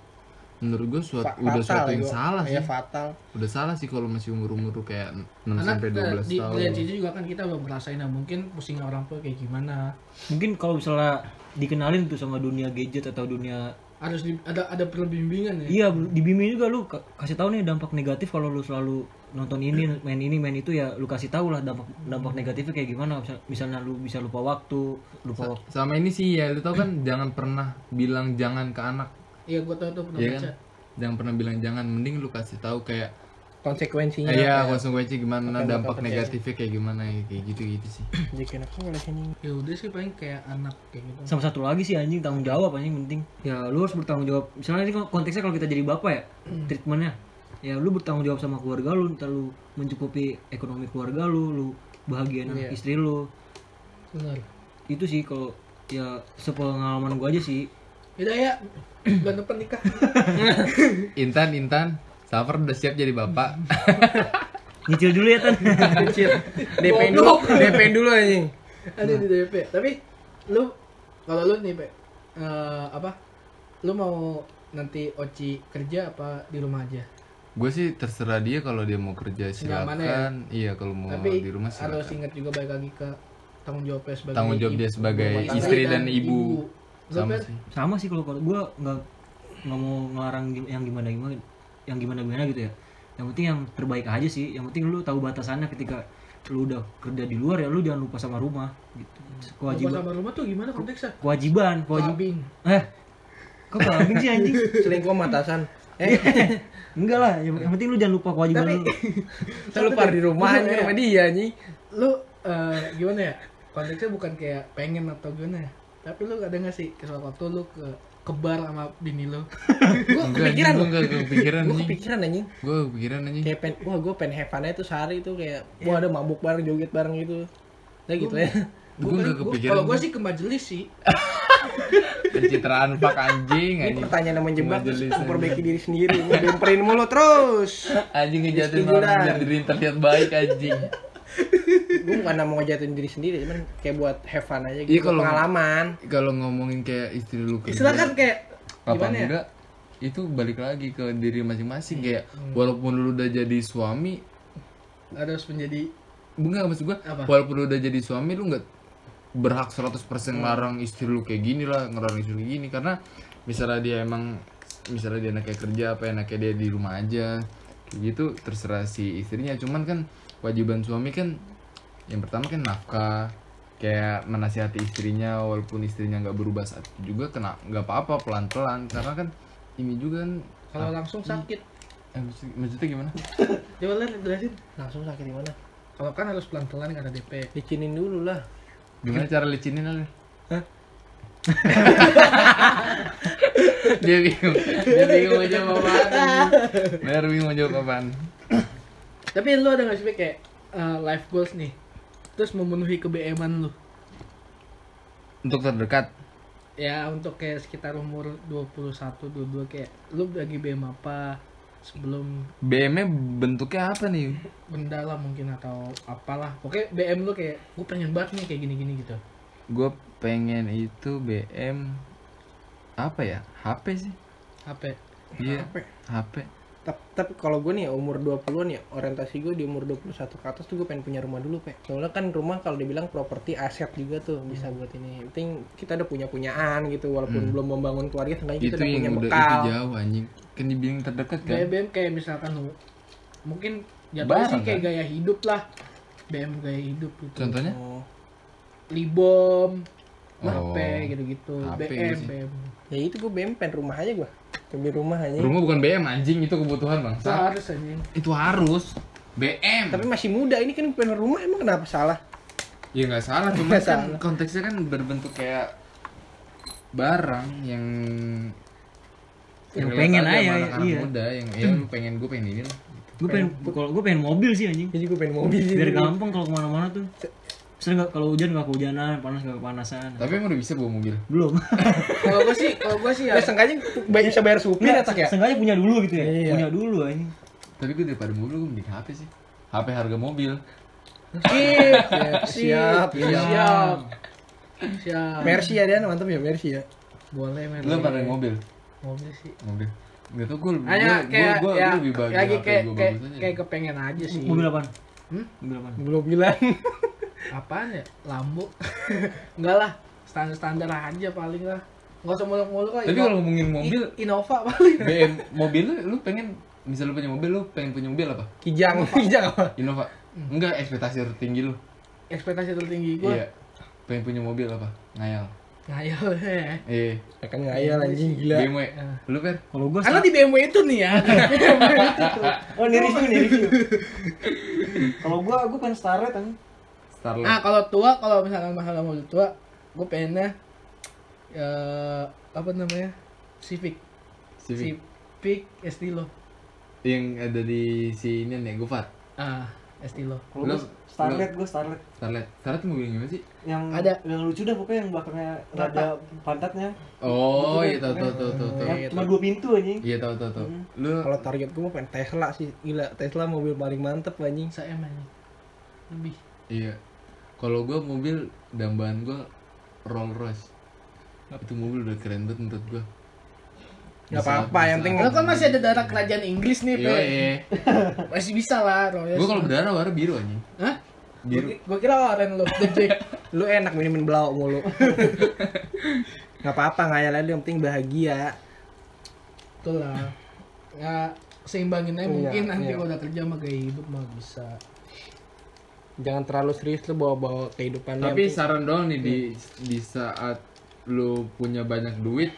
menurut gue suatu Fa- udah fatal suatu yang ya, salah sih ya fatal udah salah sih kalau masih umur umur kayak 6 Karena sampai 12 di, tahun di sini juga kan kita belum ngerasain nah mungkin pusingnya orang tua kayak gimana. Mungkin kalau misalnya dikenalin tuh sama dunia gadget atau dunia Harus di, ada ada perlu bimbingan ya. Iya, dibimbing juga lu ka- kasih tahu nih dampak negatif kalau lu selalu nonton ini, main ini, main itu ya lu kasih tahu lah dampak dampak negatifnya kayak gimana. Misal- Misalnya lu bisa lupa waktu, lupa waktu. sama ini sih ya lu tau kan jangan pernah bilang jangan ke anak Iya, gua tahu tuh pernah ya baca. kan jangan pernah bilang jangan mending lu kasih tahu kayak konsekuensinya Iya, kayak- konsekuensi gimana, dampak negatifnya kayak gimana ya, kayak gitu-gitu sih. jadi anak boleh ini Ya udah sih paling kayak anak kayak gitu. Sama satu lagi sih anjing tanggung jawab anjing penting. Ya lu harus bertanggung jawab. Misalnya ini konteksnya kalau kita jadi bapak ya, treatmentnya ya lu bertanggung jawab sama keluarga lu ntar lu mencukupi ekonomi keluarga lu lu bahagiain Iya. istri lu benar itu sih kalau ya sepengalaman gua aja sih Udah ya, bulan depan nikah. Intan, Intan, Safar udah siap jadi bapak. nyicil dulu ya tan Kecil. DP dulu, DP dulu anjing. Ada di DP. Tapi lu kalau lu nih, Pe, eh, apa? Lu mau nanti Oci kerja apa di rumah aja? Gue sih terserah dia kalau dia mau kerja ya? silakan. Iya kalau mau Tapi di rumah harus silakan. ingat juga balik lagi ke tanggung jawabnya sebagai Tanggung jawab ibu- dia sebagai istri dan ibu. Lu, Sama sih. sama sih kalau kalau gua nggak nggak mau ngelarang yang gimana gimana yang gimana gimana gitu ya yang penting yang terbaik aja sih yang penting lu tahu batasannya ketika lu udah kerja di luar ya lu jangan lupa sama rumah gitu Lupa kewajiban sama rumah tuh gimana konteksnya? kewajiban kewajiban eh kok kambing sih anjing Selingkuh sama atasan. Eh, enggak lah yang, yang penting lu jangan lupa kewajiban Tapi lu lupa di rumah anjing Iya. sama dia anjing. Lu eh, gimana ya? Konteksnya bukan kayak pengen atau gimana ya? Tapi lu ada gak sih ke suatu waktu lu ke kebar sama bini lu? Gua Enggak, kepikiran gue enggak kepikiran Gua anjing. kepikiran anjing. Gue kepikiran anjing. Kayak pen, wah gue pengen have aja tuh sehari tuh kayak, wah ada mabuk bareng, joget bareng gitu. Nah gitu ya. Gue enggak Gua- kepikiran. Kalau gua sih ke majelis sih. pencitraan pak anjing Ini anjing. pertanyaan yang menjebak, memperbaiki diri sendiri. Gue bemperin mulu terus. Anjing Setuju orang biar diri terlihat baik anjing. Gue bukan mau ngejatuhin diri sendiri, cuman kayak buat have fun aja gitu. Iya, kalau- pengalaman. Kalau ngomongin kayak istri lu kerja. Istilah kan kayak apa gimana ya? enggak itu balik lagi ke diri masing-masing kayak walaupun lu udah jadi suami Harus menjadi enggak maksud gua Apa? walaupun lu udah jadi suami lu nggak berhak 100% larang istri lu kayak gini lah ngelarang istri lu gini karena misalnya dia emang misalnya dia enaknya kerja apa enaknya dia di rumah aja kayak gitu terserah si istrinya cuman kan kewajiban suami kan yang pertama kan nafkah kayak menasihati istrinya walaupun istrinya nggak berubah saat itu juga kena nggak apa-apa pelan-pelan karena kan ini juga kan kalau langsung sakit. eh, maksud- maksudnya gimana Coba lihat jelasin. Langsung sakit di mana? Kalau kan harus pelan-pelan kata DP. Licinin dulu lah. gimana cara licinin Ale? Hah? dia bingung dia bingung mau jawab apaan Bener bingung mau jawab apaan Tapi lu ada gak sih kayak eh, life goals nih? Terus memenuhi kebeeman lu. untuk terdekat Ya untuk kayak sekitar umur 21, 22 kayak lu lagi BM apa sebelum BM nya bentuknya apa nih benda lah mungkin atau apalah. Pokoknya BM lu kayak gue pengen banget nih kayak gini-gini gitu. gue pengen itu BM apa ya HP sih HP. iya HP. HP Tapi, tapi kalau gue nih umur 20-an ya orientasi gue di umur 21 ke atas tuh gue pengen punya rumah dulu pe soalnya kan rumah kalau dibilang properti aset juga tuh bisa buat ini yang penting kita udah punya punyaan gitu walaupun belum membangun keluarga seenggaknya kita udah punya yang udah bekal itu jauh anjing kan dibilang terdekat kan BM BM kayak misalkan lu mungkin jatuhnya Barang, sih kayak kan? gaya hidup lah. BM gaya hidup gitu. contohnya oh Libom, Oh, HP gitu-gitu. HP BM, gua sih. BM. ya itu gue BM pengen rumah aja gue pengen rumah aja rumah bukan BM anjing. Itu kebutuhan Itu bangsa harus anjing. itu harus. BM tapi masih muda. Ini kan pengen rumah. Emang kenapa salah? Ya nggak salah, cuma kan salah. konteksnya kan berbentuk kayak barang yang Yang pengen aja aja, iya. muda. Yang ya lu pengen gue pengen ini lah. gue pengen kalau gue pengen mobil sih anjing. Jadi gue pengen mobil sih biar gampang kalau ke mana-mana tuh sering nggak kalau hujan nggak kehujanan panas nggak kepanasan Tapi emang udah bisa bawa mobil. belum Kalau gue sih, kalau gue sih ya ya seenggaknya bisa bayar supir ya tak ya sengaja punya dulu gitu ya Iya. punya dulu anjing Tapi gue daripada mobil gue mending HP sih. HP harga mobil. Sip, siap siap, siap siap, siap. Mercy ya Dan mantap ya Mercy ya Boleh, men. Lu pada mobil? Mobil sih. Mobil. Gak tau gue, Hanya gue, kayak gue, ya, lebih bahagia lagi kayak gue kayak, bagus aja. kayak kepengen aja sih. mobil apaan Hmm? mobil apaan belum bilang Apaan ya? Lambo. Enggak lah, standar-standar aja paling lah. Enggak usah muluk-muluk lah. Tapi kalau ngomongin mobil, Innova paling. BM mobil lu, lu pengen misal lu punya mobil lu pengen punya mobil apa? kijang kijang apa Innova. Enggak ekspektasi tertinggi lu. Ekspektasi tertinggi gue Iya. Pengen punya mobil apa? Ngayal. ngayal ya. Eh, akan ngayal anjing gila BMW. Lu per? kalau gue Karena di BMW itu nih ya. oh ini review nih review kalau gue gue pengen starlet anjing Starlet. Nah, kalau tua, kalau misalkan masalah mobil tua, gue pengennya ya apa namanya? Civic. Civic. Civic SD lo. Yang ada di si ini nih, Gofar. ah estilo Kalau gue Starlet, gue Starlet. Starlet. Starlet mobil yang gimana sih? Yang Ada. yang lucu dah pokoknya yang belakangnya nggak ada pantatnya. Oh, iya tahu tahu tahu tahu. tahu. Yang cuma dua pintu anjing. Iya tahu tahu tahu. Lu Kalau target gue mau pengen Tesla sih. Gila, Tesla mobil paling mantep anjing. saya aja lebih iya. Kalau gua mobil dambaan gua Rolls Royce. Itu mobil udah keren banget menurut gua. Gak apa-apa, yang penting Lo kan masih ada darah kerajaan Inggris nih, Iya, Pe. iya. Masih bisa lah, Royal. Gua kalau berdarah warna biru anjing. Hah? Biru. Gue kira oren lo, Jack. lu enak minumin belau mulu. Gak apa-apa, ngayal aja yang penting bahagia. Betul lah. Ya, seimbangin aja Iya, mungkin nanti iya. kalau udah kerja mah gaya hidup mah bisa. Jangan terlalu serius lu bawa-bawa kehidupan Tapi saran doang nih di. Di saat lu punya banyak duit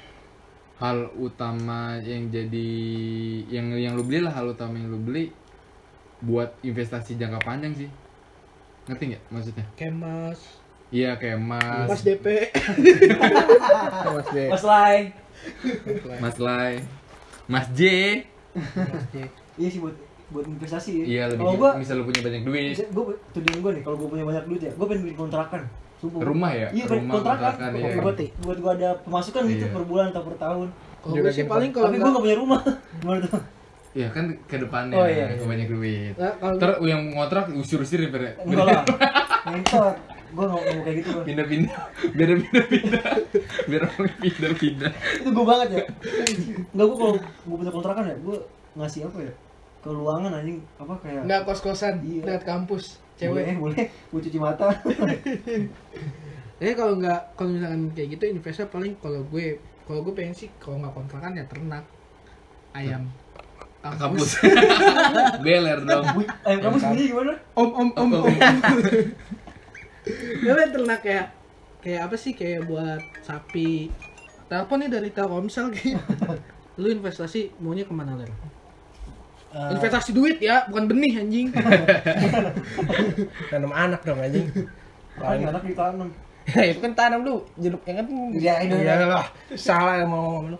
hal utama yang jadi yang yang lu beli lah hal utama yang lu beli buat investasi jangka panjang sih. Ngerti nggak maksudnya? Kemas, iya kayak emas Mas DP. Mas B. Mas Lai. mas Lai. Mas J. Iya sih buat buat investasi ya. iya lebih Kalau gua misal lu punya banyak duit bisa- gua tujuan gua nih kalau gua punya banyak duit ya, gua pengen bikin kontrakan. Sumpah. Rumah ya? Iya, Rumah, kontrakan. kontrakan, iya. Buat, buat gua ada pemasukan gitu Iya. per bulan atau per tahun. Kalau Juga gue sih paling kalau Tapi gua nggak nggak punya rumah. Gimana tuh? ya kan ke depannya Oh, iya, iya. banyak duit Nah, kalau Ntar yang ngontrak usir-usir ya ya? Enggak lah. Mentor. Gua nggak mau kayak gitu gua. pindah-pindah biar pindah-pindah biar orang pindah-pindah Itu gua banget ya. Enggak gua kalau gua punya kontrakan ya, gua ngasih apa ya? Keluangan anjing. Apa kayak nggak kos-kosan. Iya. lihat kampus. Boleh, cewek. boleh, gua cuci mata. Eh kalau nggak kalau misalkan kayak gitu investnya paling kalau gue kalau gue pengen sih kalau nggak kontrakan ya ternak ayam. Kampus. Beler dong. Ayam kamu sendiri gimana? om om om om ya kan ternak kayak kayak apa sih? Kayak buat sapi. Telepon nih dari Telkomsel gitu lu investasi maunya ke mana ler investasi duit ya bukan benih anjing. Tanam anak dong anjing. Paling anak ditanam. itu kan tanam lu jeruk yang kan? Iya, itu. Iya. Lah salah mau ngomong lu.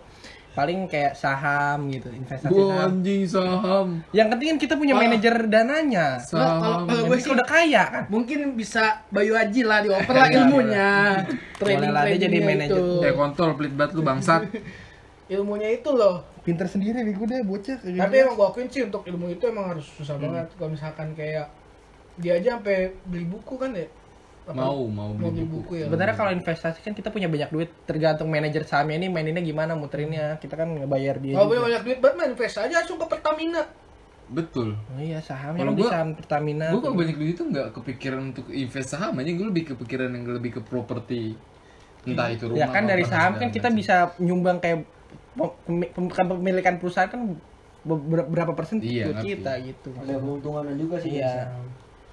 Paling kayak saham gitu investasi Gua saham. anjing saham. Yang penting kan kita punya Oh. manajer dananya. Kalau saham kalau yang gue sih udah kaya kan? Mungkin bisa Bayu Haji lah dioper lah ilmunya. Boleh lah, dia jadi manajer. itu. Eh kontol pelit banget lu bangsat. Ilmunya itu loh pinter sendiri bego deh bocah kayak tapi gitu. emang gue akuin sih untuk ilmu itu emang harus susah banget. Kalau misalkan kayak dia aja sampai beli buku kan ya? Apa? mau mau mau beli beli buku ya. Sebenarnya kalau investasi kan kita punya banyak duit. Tergantung manajer sahamnya ini maininnya gimana muterinnya. Kita kan ngebayar dia kalau punya banyak duit banget main invest aja langsung ke Pertamina. Betul. Oh iya sahamnya Kalau gua- saham Pertamina gue kalau banyak duit itu nggak kepikiran untuk invest saham aja. Gue lebih kepikiran yang lebih ke properti. Entah itu rumah ya kan dari saham kan kita bisa nyumbang kayak kepemilikan perusahaan kan be- berapa persen Iya, buat ngerti. kita gitu Ada keuntungannya juga sih. Iya.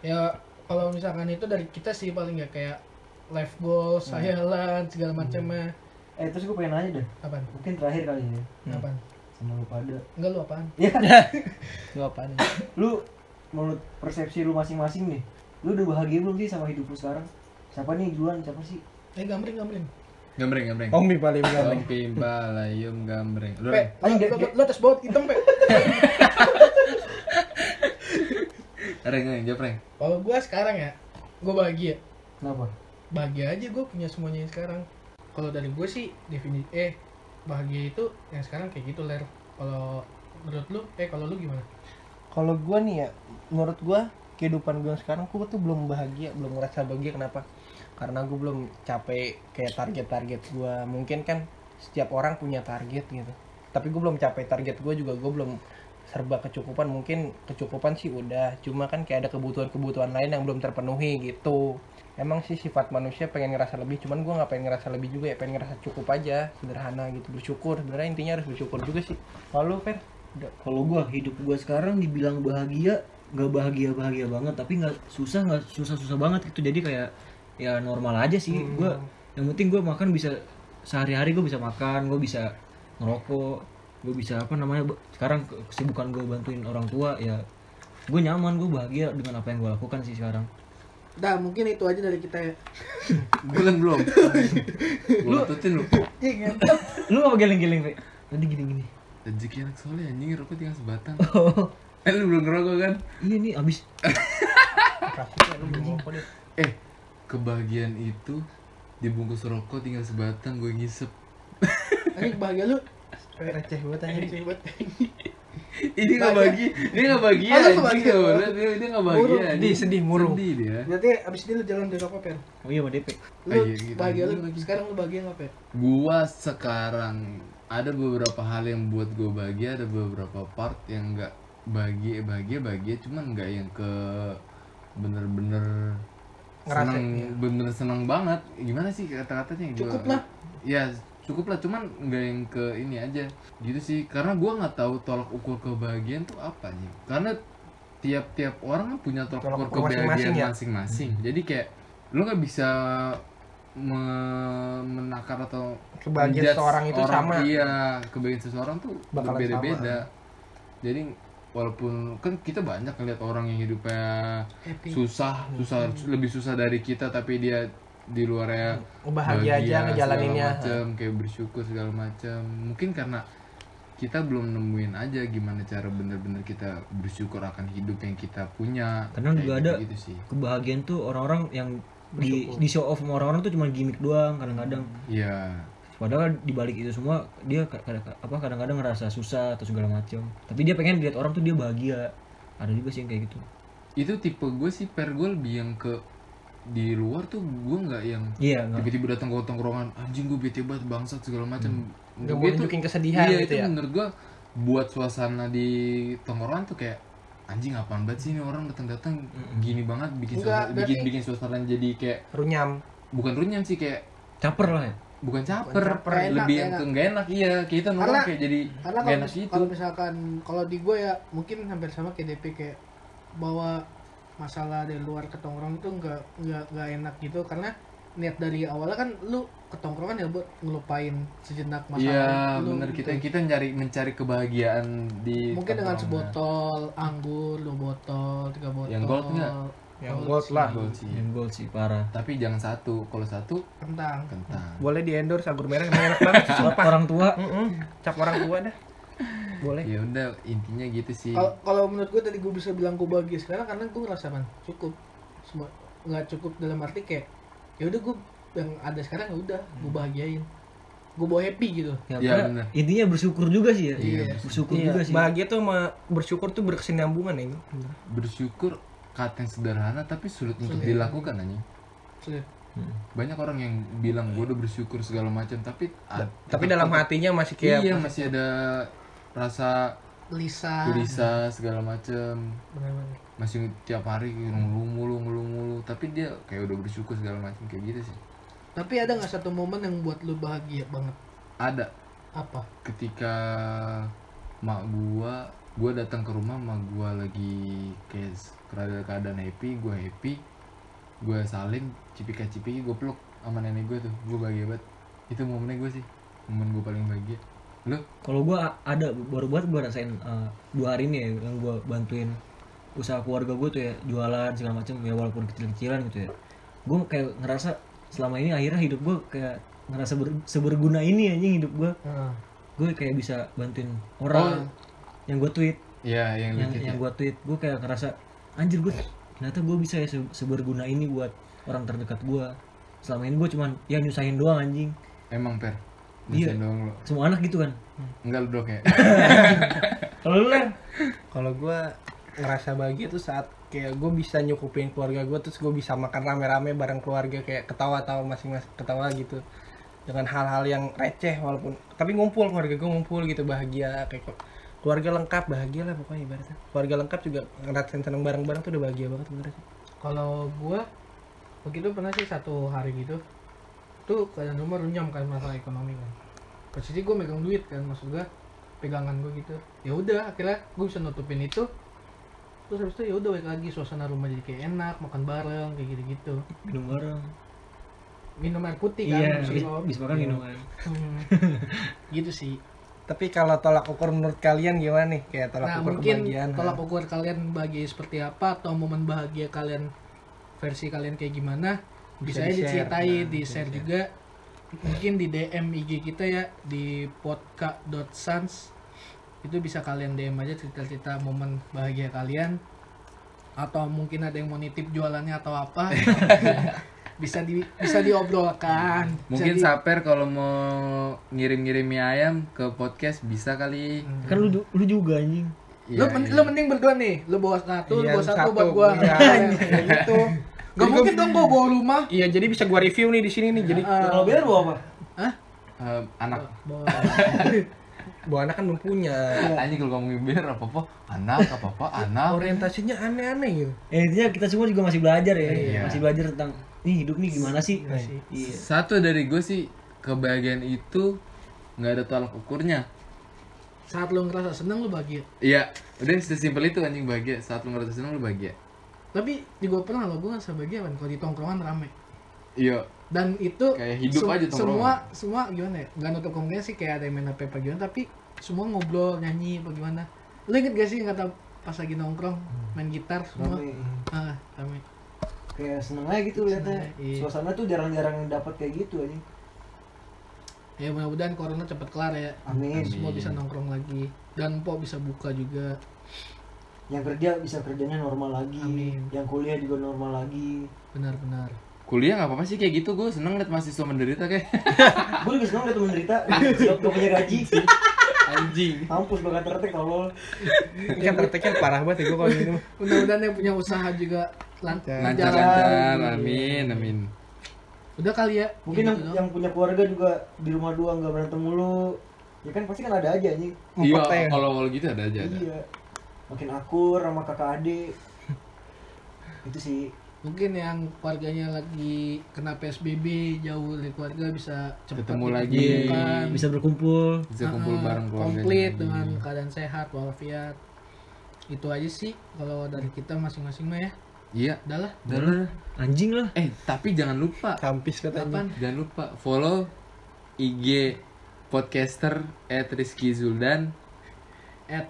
ya kalau misalkan itu dari kita sih paling ya kayak life goals hayalan segala macamnya Eh terus gue pengen nanya deh. apaan Mungkin terakhir kali ya. apaan Sama lu pada. enggak lu apaan Ya, Lu apaan? lu menurut persepsi lu masing-masing nih, lu udah bahagia belum sih sama hidup lu sekarang? Siapa nih duluan? Siapa sih? eh gambreng gambreng gambreng gambreng Ombi paling paling. Ompi balayum gambreng lu pe dia- lo, lo tes baut hitam pe. Reng reng jawab reng. Kalau gua sekarang ya gua bahagia. Kenapa? bahagia aja gue punya semuanya yang sekarang. Kalau dari gue sih definisi eh bahagia itu yang sekarang kayak gitu ler. Kalau menurut lu eh kalau lu gimana? Kalau gua nih ya, menurut gua kehidupan gua sekarang gua tuh belum bahagia, belum ngerasa bahagia. Kenapa? Karena gua belum capek kayak target-target gua. Mungkin kan setiap orang punya target gitu. Tapi gua belum capai target gua juga gua belum serba kecukupan. Mungkin kecukupan sih udah cuma kan kayak ada kebutuhan-kebutuhan lain yang belum terpenuhi gitu. Emang sih sifat manusia pengen ngerasa lebih cuman gua nggak pengen ngerasa lebih juga ya pengen ngerasa cukup aja sederhana gitu. Bersyukur sebenarnya intinya harus bersyukur juga sih. Kalau udah kalau gua hidup gua sekarang dibilang bahagia nggak bahagia bahagia banget tapi nggak susah nggak susah susah banget gitu. Jadi kayak ya normal aja sih. Gua yang penting gua makan bisa sehari-hari gua bisa makan gua bisa ngerokok gua bisa apa namanya sekarang ke- kesibukan gua bantuin orang tua ya gue nyaman gue bahagia dengan apa yang gue lakukan sih sekarang. Dah mungkin itu aja dari kita ya. Bulan belum. Gue tutin lu. Iya lu apa geleng-geleng Fe? tadi gini-gini. Rezeki anak soleh anjing rokok tinggal sebatang. Oh. eh lu belum ngerokok kan? Iya nih abis. Praktiknya lu belum ngomong deh. eh kebahagiaan itu dibungkus rokok tinggal sebatang gue ngisep Ini bahagia lu. Receh banget aja. Anjing buat. ini nggak bagi dia nggak Oh, lu anjing kebahagiaan. nggak dia dia nggak anjing. Sedih, sedih, murung. sedih dia Berarti abis ini lu jalan dari apa, Per? Oh iya sama DP Lu Ah, iya, gitu. bahagia lu. Sekarang lu bahagia nggak, Per? gua sekarang ada beberapa hal yang buat gua bahagia ada beberapa part yang nggak bahagia bahagia bahagia cuman nggak yang ke bener-bener Ngerasain, seneng iya. bener seneng banget. Gimana sih kata-katanya? Cukup lah. ya cukup lah. Cuman nggak yang ke ini aja. Gitu sih. Karena gua nggak tahu tolak ukur kebahagiaan tuh apa nih karena tiap-tiap orang kan punya tolak, Tolak ukur ukur masing-masing kebahagiaan ya? masing-masing. Jadi kayak lu nggak bisa me- menakar atau Kebahagiaan seseorang itu sama. iya kebahagiaan seseorang tuh berbeda-beda. jadi walaupun kan kita banyak ngeliat orang yang hidupnya Happy. susah susah lebih susah dari kita tapi dia di luarnya Bahagia aja ngejalaninnya. macam kayak bersyukur segala macam mungkin karena kita belum nemuin aja gimana cara bener-bener kita bersyukur akan hidup yang kita punya. Kadang Kayak juga ada gitu, sih. kebahagiaan tuh orang-orang yang di, di show off sama orang-orang tuh cuma gimmick doang kadang-kadang. Iya padahal di balik itu semua dia kadang apa kadang-kadang ngerasa susah atau segala macam tapi dia pengen dilihat orang tuh dia bahagia. Ada juga sih yang kayak gitu. Itu tipe gue sih per gue lebih yang ke di luar tuh gue nggak yang iya nggak. tiba-tiba datang ke tongkrongan anjing gue bete banget bangsat segala macam Nggak mau gue tuh- nunjukin kesedihan iya, gitu itu ya. menurut gue buat suasana di tongkrongan tuh kayak anjing apaan banget sih ini orang datang-datang? Gini banget bikin Enggak, suasana, bikin bikin suasana jadi kayak Runyam. bukan runyam sih kayak caper lah ya bukan caper, caper, enak, lebih yang enak. ke nggak enak iya kita Karena- kayak jadi Karena kalau enak gitu kalau misalkan kalau di gue ya mungkin hampir sama kayak DP kayak bawa masalah dari luar ke tongkrong itu nggak nggak nggak enak gitu karena niat dari awalnya kan lu ke tongkrongan ya buat ngelupain sejenak masalah iya lu bener gitu. kita kita nyari mencari kebahagiaan di mungkin dengan sebotol anggur dua botol tiga botol Yang gold nggak? Yang Gold lah. Gold sih. yang gold sih parah tapi jangan satu kalau satu kentang kentang Boleh di endorse anggur merah emang enak banget sumpah. orang tua. Cap orang tua dah. Boleh. ya udah intinya gitu sih kalau menurut gue tadi gue bisa bilang gue bahagia sekarang karena gue ngerasa man cukup semua nggak cukup dalam arti kayak ya udah gue yang ada sekarang ya udah gue bahagiain gue bawa happy gitu ya, Iya, karena bener. intinya bersyukur juga sih ya Iya, bersyukur Iya, juga sih bahagia tuh sama bersyukur tuh berkesinambungan ya. Bener. bersyukur kata yang sederhana tapi sulit untuk Sulit. dilakukan aja Sulit. banyak orang yang bilang gue udah bersyukur segala macam tapi ad- Tapi dalam hatinya masih kayak iya masih ada rasa Lisa gelisah segala macam masih tiap hari ngeluh mulu ngeluh mulu tapi dia kayak udah bersyukur segala macam kayak gitu sih. Tapi ada nggak satu momen yang buat lu bahagia banget? Ada. Apa? Ketika mak gua gua datang ke rumah mak gua lagi kayak keadaan keadaan happy gua happy gua salim cipika cipiki gua peluk sama nenek gua tuh gua bahagia banget. Itu momennya gua sih momen gua paling bahagia. Lu? Kalau gua a- ada baru banget gua rasain eh, dua hari ini ya yang gua bantuin usaha keluarga gua tuh ya jualan segala macam ya walaupun kecil-kecilan gitu ya. Gua kayak ngerasa selama ini akhirnya hidup gua kayak ngerasa ber- seberguna ini anjing hidup gua. Gue kayak bisa bantuin orang yang gue tweet. Ya yang yang yang gue tweet gue kayak ngerasa anjir gue ternyata gue bisa ya se- seberguna ini buat orang terdekat gue selama ini gue cuman ya nyusahin doang anjing. Emang per? Iya. Doang lu? Semua anak gitu kan? Enggak lu dok ya? Kalau lu lah kalau gue ngerasa bahagia tuh saat kayak gue bisa nyukupin keluarga gue terus gue bisa makan rame-rame bareng keluarga kayak ketawa-tawa masing-masing ketawa gitu. Dengan hal-hal yang receh walaupun tapi ngumpul keluarga gue ngumpul gitu bahagia kayak kok- keluarga lengkap bahagia lah pokoknya ibaratnya. Keluarga lengkap juga ngerasain seneng bareng-bareng tuh udah bahagia banget bener sih. Kalau gue begitu pernah sih satu hari gitu tuh keadaan rumah runyam kan masalah ekonomi kan. Posisi gue megang duit kan maksud gue pegangan gue gitu. Ya udah akhirnya gue bisa nutupin itu. Terus habis itu ya udah balik lagi. Suasana rumah jadi kayak enak makan bareng kayak gitu gitu minum bareng. Minum air putih kan iya maksud bis, lo. bis makan Iya. minum kan Hmm. gitu sih tapi kalau tolak ukur menurut kalian gimana nih? Kayak tolak nah ukur mungkin kebahagiaan tolak ukur kalian bahagia seperti apa atau momen bahagia kalian versi kalian kayak gimana Bisa bisa, diceritain Nah, di bisa share di-share. juga. Mungkin di DM IG kita ya di podka.sans itu bisa kalian DM aja cerita-cerita momen bahagia kalian. Atau mungkin ada yang mau nitip jualannya atau apa bisa di bisa diobrolkan Mungkin Jadi- Saper kalau mau ngirim-ngirim mie ayam ke podcast bisa kali. Kan lu lu juga anjing. lu, Iya, men- iya. lu mending berdua nih lu bawa satu lu Iya, bawa satu, satu. buat gua Iya. kayak gitu Gak mungkin dong gua bawa rumah Iya, jadi bisa gua review nih di sini nih. Jadi Eh, Kalau biar lu apa? Hah? Eh, anak. Bawa- anak kan belum punya. Anjing kalau ngomongin bir apa apa anak apa apa anak. Orientasinya aneh-aneh gitu. Eh, intinya kita semua juga masih belajar ya. Iya. Masih belajar tentang nih hidup nih gimana sih? Iya. Satu dari gue sih kebahagiaan itu nggak ada tolak ukurnya. saat lu ngerasa seneng lu bahagia Iya, udah sesimpel itu anjing bahagia. Saat lu ngerasa senang lu bahagia. tapi juga pernah lo gue ngerasa bahagia kan kalau di tongkrongan rame Iya, dan itu Kayak hidup aja tongkrongan. semua semua gimana ya nggak nutup kemungkinan sih kayak ada yang main HP apa gimana tapi semua ngobrol nyanyi apa gimana lo inget gak sih kata pas lagi nongkrong main gitar semua Rame. ah rame Kayak seneng aja gitu liatnya. Iya. Suasana tuh jarang-jarang dapat kayak gitu aja. ya mudah-mudahan corona cepet kelar ya Amin. semua bisa nongkrong lagi dan po bisa buka juga Yang kerja bisa kerjanya normal lagi. Amin. Yang kuliah juga normal lagi. benar-benar kuliah nggak apa-apa sih kayak gitu. Gue seneng liat mahasiswa menderita kayak. Gue juga seneng liat. Siap gak punya gaji. Anjing. Mampus bakal tertek tolol. Ini kan prakteknya parah banget ya gua kalau ini. mudah-mudahan yang punya usaha juga lan- Lancar jalan. lancar, amin amin. udah kali ya Mungkin gitu yang, doang. yang punya keluarga juga di rumah dua nggak berantem mulu. Ya kan pasti kan ada aja nih. Iya, ya. kalau kalau gitu ada aja ada. Iya. Makin akur sama kakak adik. Itu sih. Mungkin yang keluarganya lagi kena PSBB jauh dari keluarga bisa cepat Ketemu ditemukan. lagi. Bisa berkumpul. Bisa kumpul bareng keluarga. komplit dengan keadaan sehat walafiat itu aja sih kalau dari kita masing-masing mah ya Iya. udah lah Udah lah. Anjing lah. Eh, tapi jangan lupa Kampis katanya. Jangan lupa follow IG podcaster at Rizky Zuldan at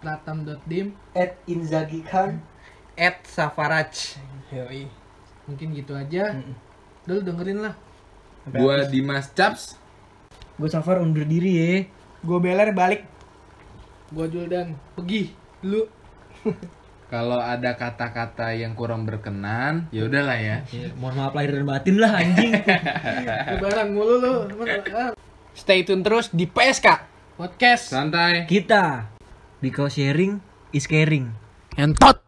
pratam.dim At Inzaghi Khan. At Safaraj. Yoi. mungkin gitu aja udah lu dengerin lah Gua Dimas Caps Gue Safar undur diri ya. Gue beler balik. gua Juldan pergi dulu Kalau ada kata-kata yang kurang berkenan, ya udahlah ya. Ya, mohon maaf lahir dan batin lah anjing. lebaran mulu lu Stay tune terus di PSK. podcast Santai. Kita because sharing is caring. entot